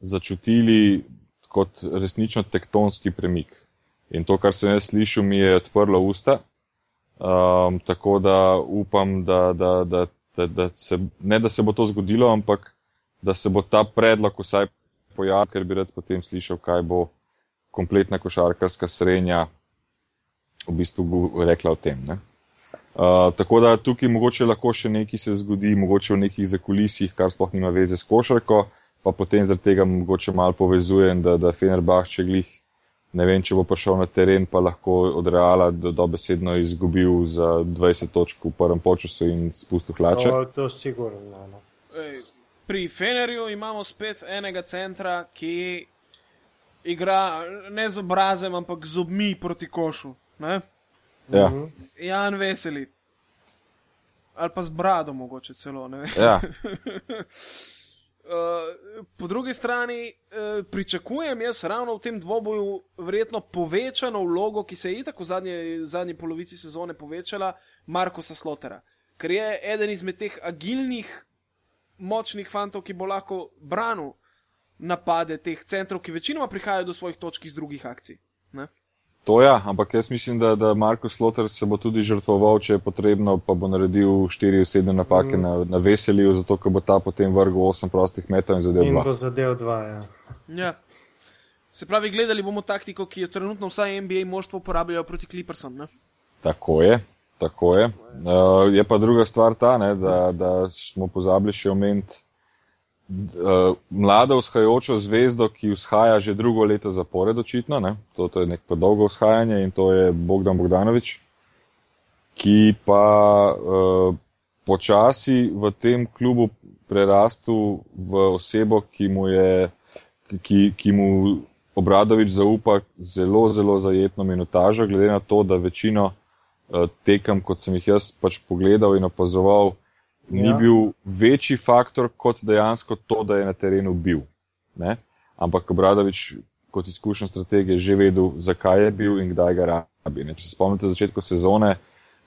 začutili kot resnično tektonski premik. In to, kar sem jaz slišal, mi je odprlo usta. Um, tako da upam, da, da, da, da, da se, ne da se bo to zgodilo, ampak da se bo ta predlog vsaj pojavil, ker bi rad potem slišal, kaj bo kompletna košarkarska srednja v bistvu rekla o tem. Uh, tako da tukaj mogoče lahko še nekaj se zgodi, mogoče v nekih zakulisjih, kar sploh nima veze s košarko. Pa potem zaradi tega mogoče malo povezujem, da, da Fenerbah, če glih ne vem, če bo prišel na teren, pa lahko od Reala do dobesedno izgubil za 20 točk v prvem počasu in spustil hlače. To, to sigurno. No. Ej, pri Fenerju imamo spet enega centra, ki igra ne z obrazem, ampak z obmi proti košu. Ne? Ja, Jan Veseli. Ali pa z brado, mogoče celo. ne vem. ja. Uh, po drugi strani uh, pričakujem jaz ravno v tem dvoboju verjetno povečano vlogo, ki se je itak v zadnji, zadnji polovici sezone povečala, Markosa Slotera. Ker je eden izmed teh agilnih, močnih fantov, ki bo lahko branil napade teh centrov, ki večinoma prihajajo do svojih točk iz drugih akcij. To ja, ampak jaz mislim, da, da Marko Sloter se bo tudi žrtvoval, če je potrebno, pa bo naredil 4-7 napake mm. na, na veselju, zato ker bo ta potem vrgel 8 prostih metrov in zadev In 2. bo zadev dva. Ja. Ja. Se pravi, gledali bomo taktiko, ki jo trenutno vsaj NBA moštvo uporabljajo proti Clippersom. Ne? Tako je. Tako je. Uh, je pa druga stvar ta, ne, da, da smo pozabili še omeniti uh, mlado vzhajajočo zvezdo, ki vzhaja že drugo leto zapored, očitno. Ne. To, to je neko dolgo vzhajanje in to je Bogdan Bogdanovič, ki pa uh, počasi v tem klubu prerastel v osebo, ki mu je, ki, ki mu Obradovič zaupa zelo, zelo zajetno minutažo, glede na to, da večino uh, tekem, kot sem jih jaz pač pogledal in opazoval, ni Ja. bil večji faktor kot dejansko to, da je na terenu bil. Ne? Ampak Obradovič kot izkušen strateg je že vedel, zakaj je bil in kdaj ga rabi. Ne? Če se spomnite začetka sezone,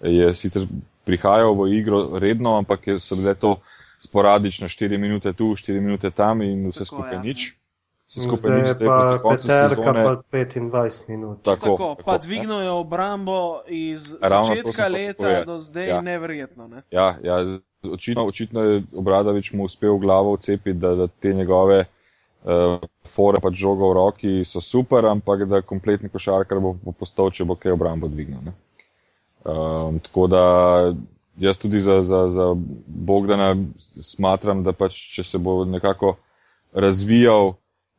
je sicer prihajal v igro redno, ampak je- so bile to sporadično 4 minute tu, 4 minute tam in vse Tako, skupaj ja. nič. Skupaj Zdaj je pa Peterka pa 25 minut. Tako, Tako, tako, pa ne. dvignil je obrambo iz Ravno začetka leta povedati. do zdaj Ja. neverjetno. Ne? Ja, ja očitno, očitno je Obradovič mu uspel glavo vcepiti, da, da te njegove uh, fore pa žoga v roki so super, ampak da kompletni košarkar bo, bo postal, če bo kaj obrambo dvignil. Ne? Um, tako da jaz tudi za, za, za Bogdana smatram, da pač, če se bo nekako razvijal,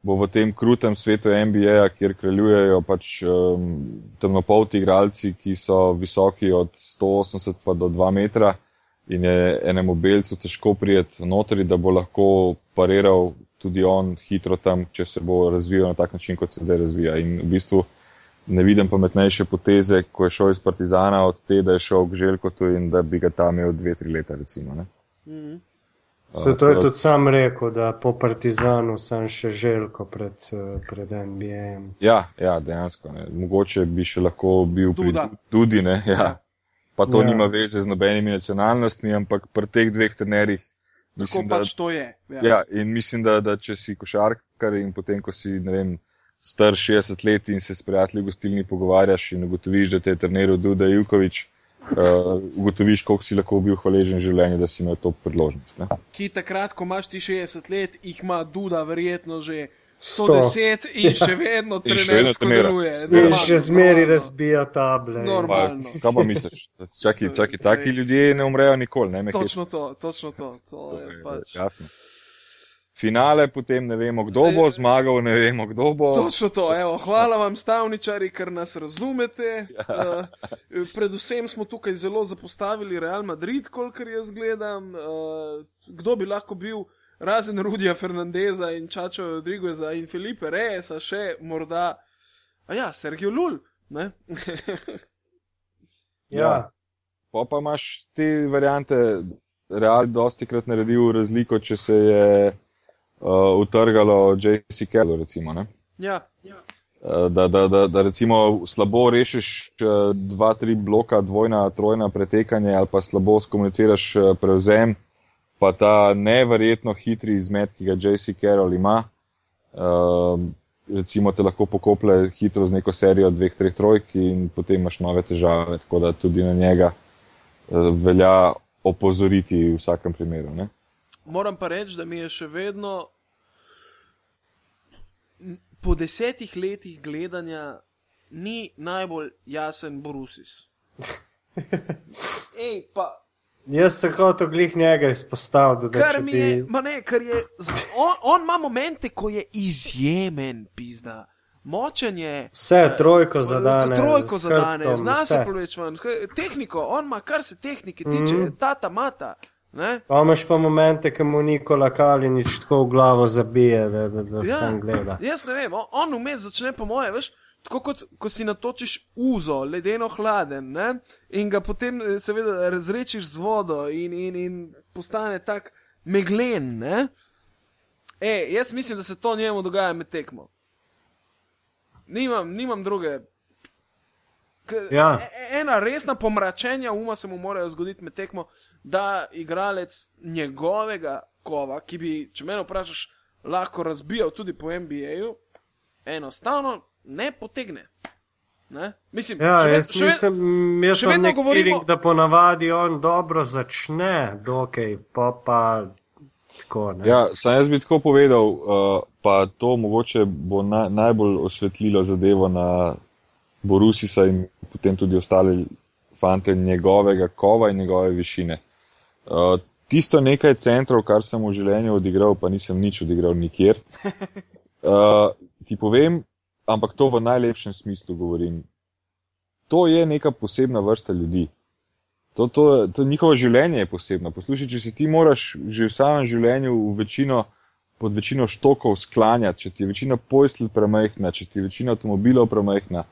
bo v tem krutem svetu NBA, kjer kraljujejo pač um, temnopolti igralci, ki so visoki od 180 pa do 2 metra in je enemu belcu težko prijeti notri, da bo lahko pariral tudi on hitro tam, če se bo razvijal na tak način, kot se zdaj razvija. In v bistvu ne vidim pametnejše poteze, ko je šel iz Partizana od te, da je šel k Željkotu in da bi ga tam imel dve, tri leta recimo. Ne? Mhm. Se to je tudi sam rekel, da po Partizanu sem še želko pred, pred NBA. Ja, ja, dejansko. Ne. Mogoče bi še lahko bil Duda. pri Dudi, ne. Ja. Ja. Pa to Ja. nima veze z nobenimi nacionalnostmi, ampak pri teh dveh trenerjih. Tako Mislim, da, pač to je. Ja. ja, in mislim, da, da če si košarkar in potem, ko si, ne vem, star 60 let in se s prijatelji v gostilni pogovarjaš in ugotoviš, da te je treniral Duda Jukovič, uh, ugotoviš, koliko si lahko bil hvaležen življenju, da si imel to priložnost. Ne? Ki takrat, ko imaš ti 60 let, jih ima Duda verjetno že. 110 in še vedno In še vedno trenersko trenira. deluje. Normalno, še zmeri normalno. razbija table. Norm- Pa, Normalno. kaj pa misliš? Čaki, čaki, taki ljudje ne umrejo nikoli. Ne, me hecati. Točno to, točno to. to To je je pač. jasno. Finale, potem ne vemo, kdo bo zmagal, ne vemo, kdo bo. Točno to, evo, hvala vam, stavničari, ker nas razumete. Ja. Uh, predvsem smo tukaj zelo zapostavili Real Madrid, kolikor jaz gledam. Uh, kdo bi lahko bil, razen Rudija Fernandeza in Čačo Rodrigueza in Felipe Reyesa, še morda, a ja, Sergio Lul. Ja, Pa pa imaš te variante, Real dosti krat naredil razliko, če se je uh, utrgalo JC Kello, recimo. Ne? ja, Uh, Da, da, da, da recimo slabo rešiš uh, dva, tri bloka, dvojna, trojna pretekanje ali pa slabo skomuniciraš uh, prevzem, pa ta neverjetno hitri izmet, ki ga JC Carroll ima, uh, recimo te lahko pokople hitro z neko serijo dveh, treh trojk in potem imaš nove težave, tako da tudi na njega uh, velja opozoriti v vsakem primeru. Ne? moram pa reči, da mi je še vedno po desetih letih gledanja ni najbolj jasen Borusis. Ej, pa jaz sem hotel glih njega izpostaviti. da kar bi- je, ma ne, kar je, on, on ima momente, ko je izjemen, pizda. močenje. Vse, trojko zadane. Trojko s zadane, zna se vse. povečevati. Tehniko, on ima, kar se tehnike tiče, mm. -hmm. tata mata. Ne? Pa imaš pa momente, ko mu Nikola Kalinič tako v glavo zabije, da, da, da Ja. sam gleda. Jaz ne vem, on- on vmes začne po moje, veš. Tako kot ko si natočiš uzo, ledeno hladen, ne? in ga potem, eh, seveda, razrečiš z vodo, in, in, in postane tak meglen. Ne? E, jaz mislim, da se to njemu dogaja med tekmo. Nimam, nimam druge. K, Ja. e- Ena resna pomračenja uma se mu morajo zgoditi med tekmo, da igralec njegovega kova, ki bi, če me vprašaš, lahko razbijal tudi po NBA-ju, enostavno ne potegne. Ne? Mislim, Ja, še, jaz še, mislim, jaz še sem vedno feeling, da ponavadi on dobro začne, dokaj, pa pa tako. Ne? Ja, sam jaz bi tako povedal, uh, pa to mogoče bo na, najbolj osvetlilo zadevo na Borusisa in potem tudi ostale fante njegovega kova in njegove višine. Uh, tisto nekaj centrov, kar sem v življenju odigral, pa nisem nič odigral nikjer. Uh, ti povem, ampak to v najlepšem smislu govorim. To je neka posebna vrsta ljudi. To, to, to njihovo življenje je posebno. Poslušaj, če se ti moraš že v samem življenju v večino, pod večino štokov sklanjati, če ti je večina pojsl premehna, če ti je večina avtomobilov premehna,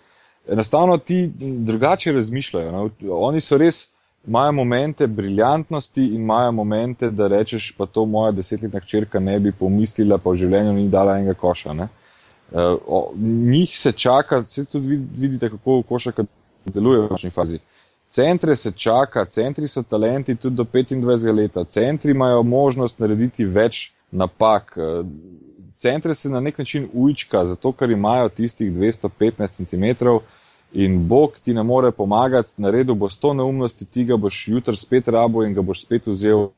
enostavno ti drugače razmišljajo. No? Oni so res, imajo momente briljantnosti in imajo momente, da rečeš, pa to moja desetletna hčerka ne bi pomislila, pa v življenju ni dala enega koša. Ne? Uh, o, njih se čaka, se tudi vid- vidite, kako košarka deluje v končni fazi. Centre se čaka, centri so talenti tudi do 25 let, centri imajo možnost narediti več napak. eh, Centre se na nek način ujčka, zato ker imajo tistih 215 cm in Bog ti ne more pomagati, naredil bo 100 neumnosti, ti ga boš jutri spet rabo in ga boš spet vzel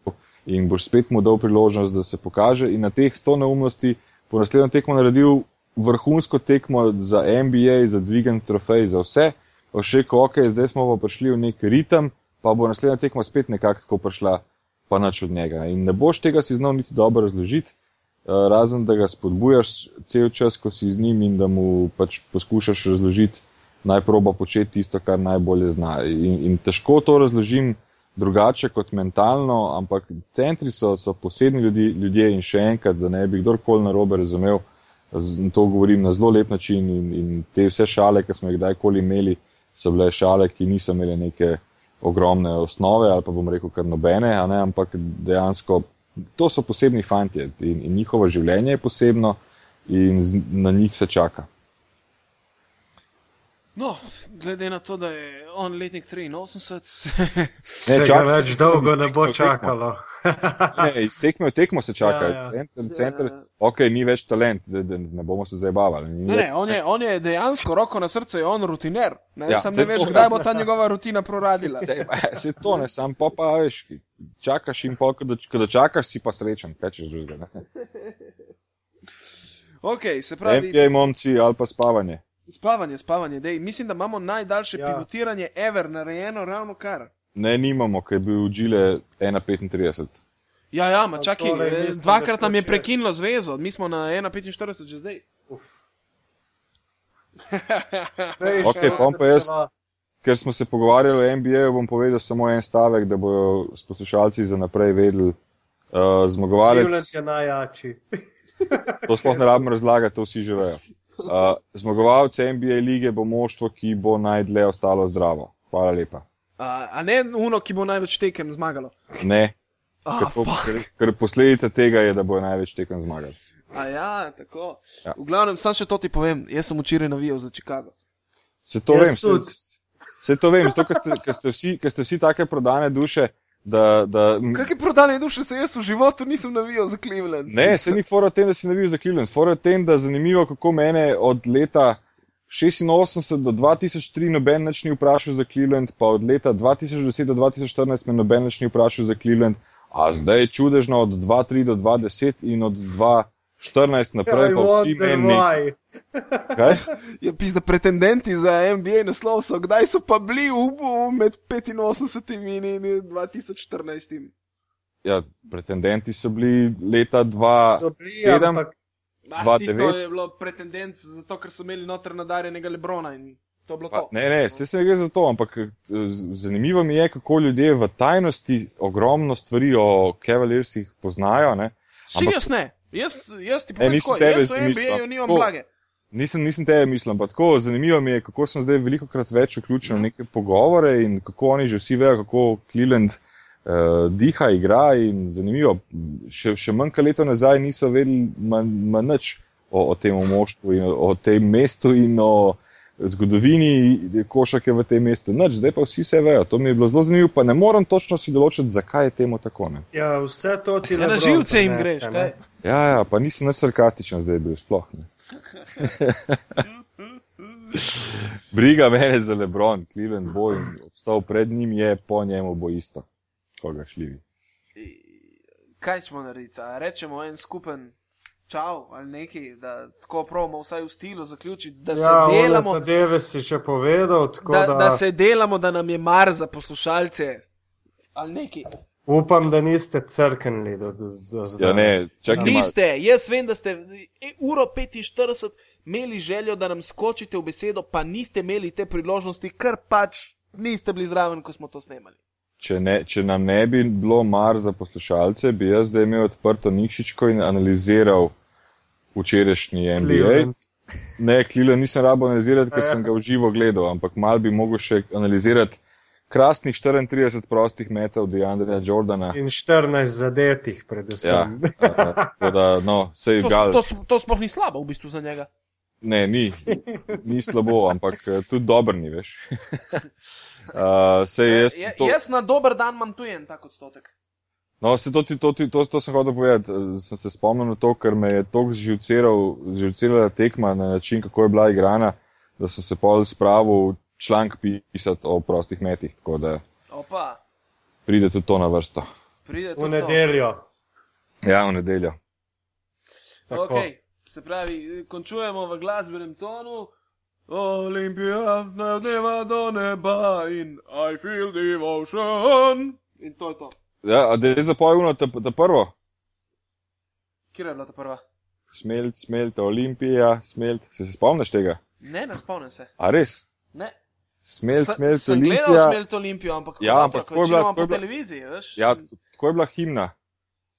in boš spet mu dal priložnost, da se pokaže in na teh 100 neumnosti po naslednjem tekmu naredil vrhunsko tekmo za NBA, za dvigen trofej, za vse. Še rekel, ok, zdaj smo pa prišli v nek ritem, pa bo naslednja tekma spet nekako tako prišla, pa nič od njega. In ne boš tega si znal niti dobro razložiti, eh, razen da ga spodbujaš cel čas, ko si z njim in da mu pač poskušaš razložiti, naj proba početi tisto, kar najbolje zna. In, in težko to razložim drugače kot mentalno, ampak centri so, so posebni ljudi, ljudje in še enkrat, da ne bi kdorkoli narobe razumel, to govorim na zelo lep način in, in te vse šale, ki smo jih kdajkoli imeli, so bile šale, ki niso imele neke ogromne osnove ali pa bom rekel kar nobene, a ne, ampak dejansko to so posebni fantje in, in njihovo življenje je posebno in z, na njih se čaka. No, glede na to, da je on letnik 83, Se ga čakaj, več dolgo ne bo v tekmo. Ne, iz tekme v tekmo se čaka. Ja, Ja, ja. ja. Center, Ja, center, ja. ok, ni več talent, da, da ne bomo se zabavali. Ne, ne, on, je, on je dejansko roko na srce, je on rutiner. Ne, Ja, Sam ne veš, to- kdaj bo ta njegova rutina proradila. Se, se to ne, sam pa pa veš, čakaš in pa, ko dočakaš, si pa srečen, kaj češ drugega. ne. Ok, se pravi, NBA momci ali pa spavanje. spavanje, spavanje. Dej. Mislim, da imamo najdaljše ja. Pivotiranje ever narejeno ravno kar. Ne, nimamo, ker je bil Džile 1,35. Ja, ja, ma čakaj, tole eh, dvakrat da nam je prekinilo zvezo, mi smo na 1,45 že zdaj. Ok, pom da pa jaz- Ker smo se pogovarjali o NBA, bom povedal samo en stavek, da bodo poslušalci za naprej vedeli. Uh, zmagovalec, Cleveland je najjači. to sploh ne rabim razlagati, to vsi že vejo. Uh, zmagovalec NBA lige bo moštvo, ki bo najdlje ostalo zdravo. Hvala lepa. A, a ne uno, ki bo največ tekem zmagalo. Ne, Ah, ker, po, ker, ker posledica tega je, da bo največ tekem zmagali. A ja, tako. Ja. V glavnem, sam še to ti povem, jaz sem včeraj navijal za Chicago. Se to Jaz vem, se, tudi. se to vem, zato ker ste, ker ste, vsi, ker ste vsi take prodane duše, da. da Kakšne prodane duše se jaz v životu nisem navijal za Cleveland? Ne, se ni fora tem, da si navil za Cleveland. Fora tem, da je zanimivo, kako mene od leta 86 do 2003 noben nič ni vprašal za Cleveland, pa od leta 2010 do 2014 me noben nič ni vprašal za Cleveland, a zdaj je čudežno od 2003 do 2010 in od 2014 naprej pa vsi meni. Kaj? Ja, je pisa pretendenti za NBA naslov so, kdaj so pa bili v, med 85 in 2014. Ja, pretendenti so bili leta 2007. Bah, Dva, tisto devet. je bilo pretendenc, zato ker so imeli noter nadarjenega Lebrona in to je bilo pa, to. Ne, ne, vse se ne gre za to, ampak eh, zanimivo mi je, kako ljudje v tajnosti ogromno stvari o Cavaliersih poznajo. Ne? Ampak, jaz ne, jaz, jaz ti povem, ne, tako, jaz v NBA-ju nimam blage. Nisem, nisem tebe mislil, ampak tako zanimivo mi je, kako sem zdaj veliko krat več vključen v neke pogovore in kako oni že vsi vejo, kako Cleveland uh, diha, igra in zanimivo. Še, še manj kot leto nazaj niso vedeli manj nič o, o tem moštvu in o, o tem mestu in o zgodovini košake v tem mestu. Nič, zdaj pa vsi vse vejo. To mi je bilo zelo zanimivo, pa ne morem točno si določiti, zakaj je temu tako. Ne. Ja, vse to ti Ja, na živce jim greš, ne. kaj? Ja, ja, pa nisem nič sarkastičen zdaj bil sploh. Briga mene za Lebron, Cleveland bo in obstal pred njim je, po njemu bo isto. Koga šljivi. Kaj ćemo narediti? A rečemo en skupen čau ali nekaj, da tako pravimo vsaj v stilu zaključiti, da se Ja, delamo. zadeve si še povedal, tako Da, da, da se delamo, da nam je mar za poslušalce. Ali neki. upam, da niste crknili do, do, do zdaj. Ja, ne, čakaj. Niste, jaz vem, da ste e, uro 45 imeli željo, da nam skočite v besedo, pa niste imeli te priložnosti, ker pač niste bili zraven, ko smo to snemali. Če, ne, če nam ne bi bilo mar za poslušalce, bi jaz zdaj imel odprto Nikšičko in analiziral včerajšnji NBA. Cleveland. Ne, Cleveland nisem rabo analizirati, ker sem ga v živo gledal, ampak mal bi mogel še analizirati krasnih 34 prostih metov Deandreja Jordana. In 14 zadetih, Ja, predvsem. tako da, no, sej To, gal. to, to sploh ni slabo v bistvu za njega. Ne, ni, ni slabo, ampak eh, tudi dober ni, veš. Uh, jaz, Ja, to, jaz na dober dan imam tu en tak odstotek. no, se to, ti- to, ti- to, to sem hotel povedati. eh, Sem se spomnil na to, ker me je toliko zživcirala tekma na način, kako je bila igrana, da sem se pol spravil članek pisati o prostih metih, tako da Opa, pride tudi to na vrsto. pride V tudi to. nedeljo. Ja, v nedeljo. Tako. Okay. Se pravi, končujemo v glasbenem tonu. Olimpija, ne dneva do neba in I feel devotion. In to je to. Ja, a da je zapojeno ta, ta prvo? Kje je bila ta prva? Smelt, smelt, Olimpija, smelt. Se, se spomniš tega? Ne, ne spomnim se. A res? Ne. Smelt, smelt, sem gledal Olimpija. Smelt Olimpijo, ampak Ja, ampak tako je bila- po televiziji, veš? Ja, tako je bila himna.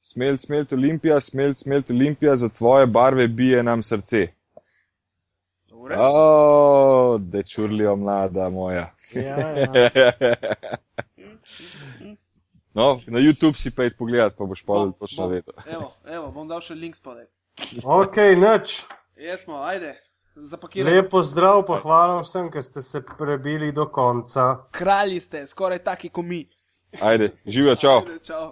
Smelt, smelt, Olimpija, smelt, smelt, Olimpija, za tvoje barve bije nam srce. Ure. O, dečurlijo mlada moja. Ja, ja. No, na YouTube si pejt pogledat, pa boš pa Bom, točno bom. vedel. Evo, evo, bom dal še link spodaj. Ok, nič. Jesmo, ajde, zapakirajmo. Lepo zdrav, pa hvala vsem, ki ste se prebili do konca. Kralji ste, skoraj taki kot mi. Ajde, živijo, čau. Ajde, čau.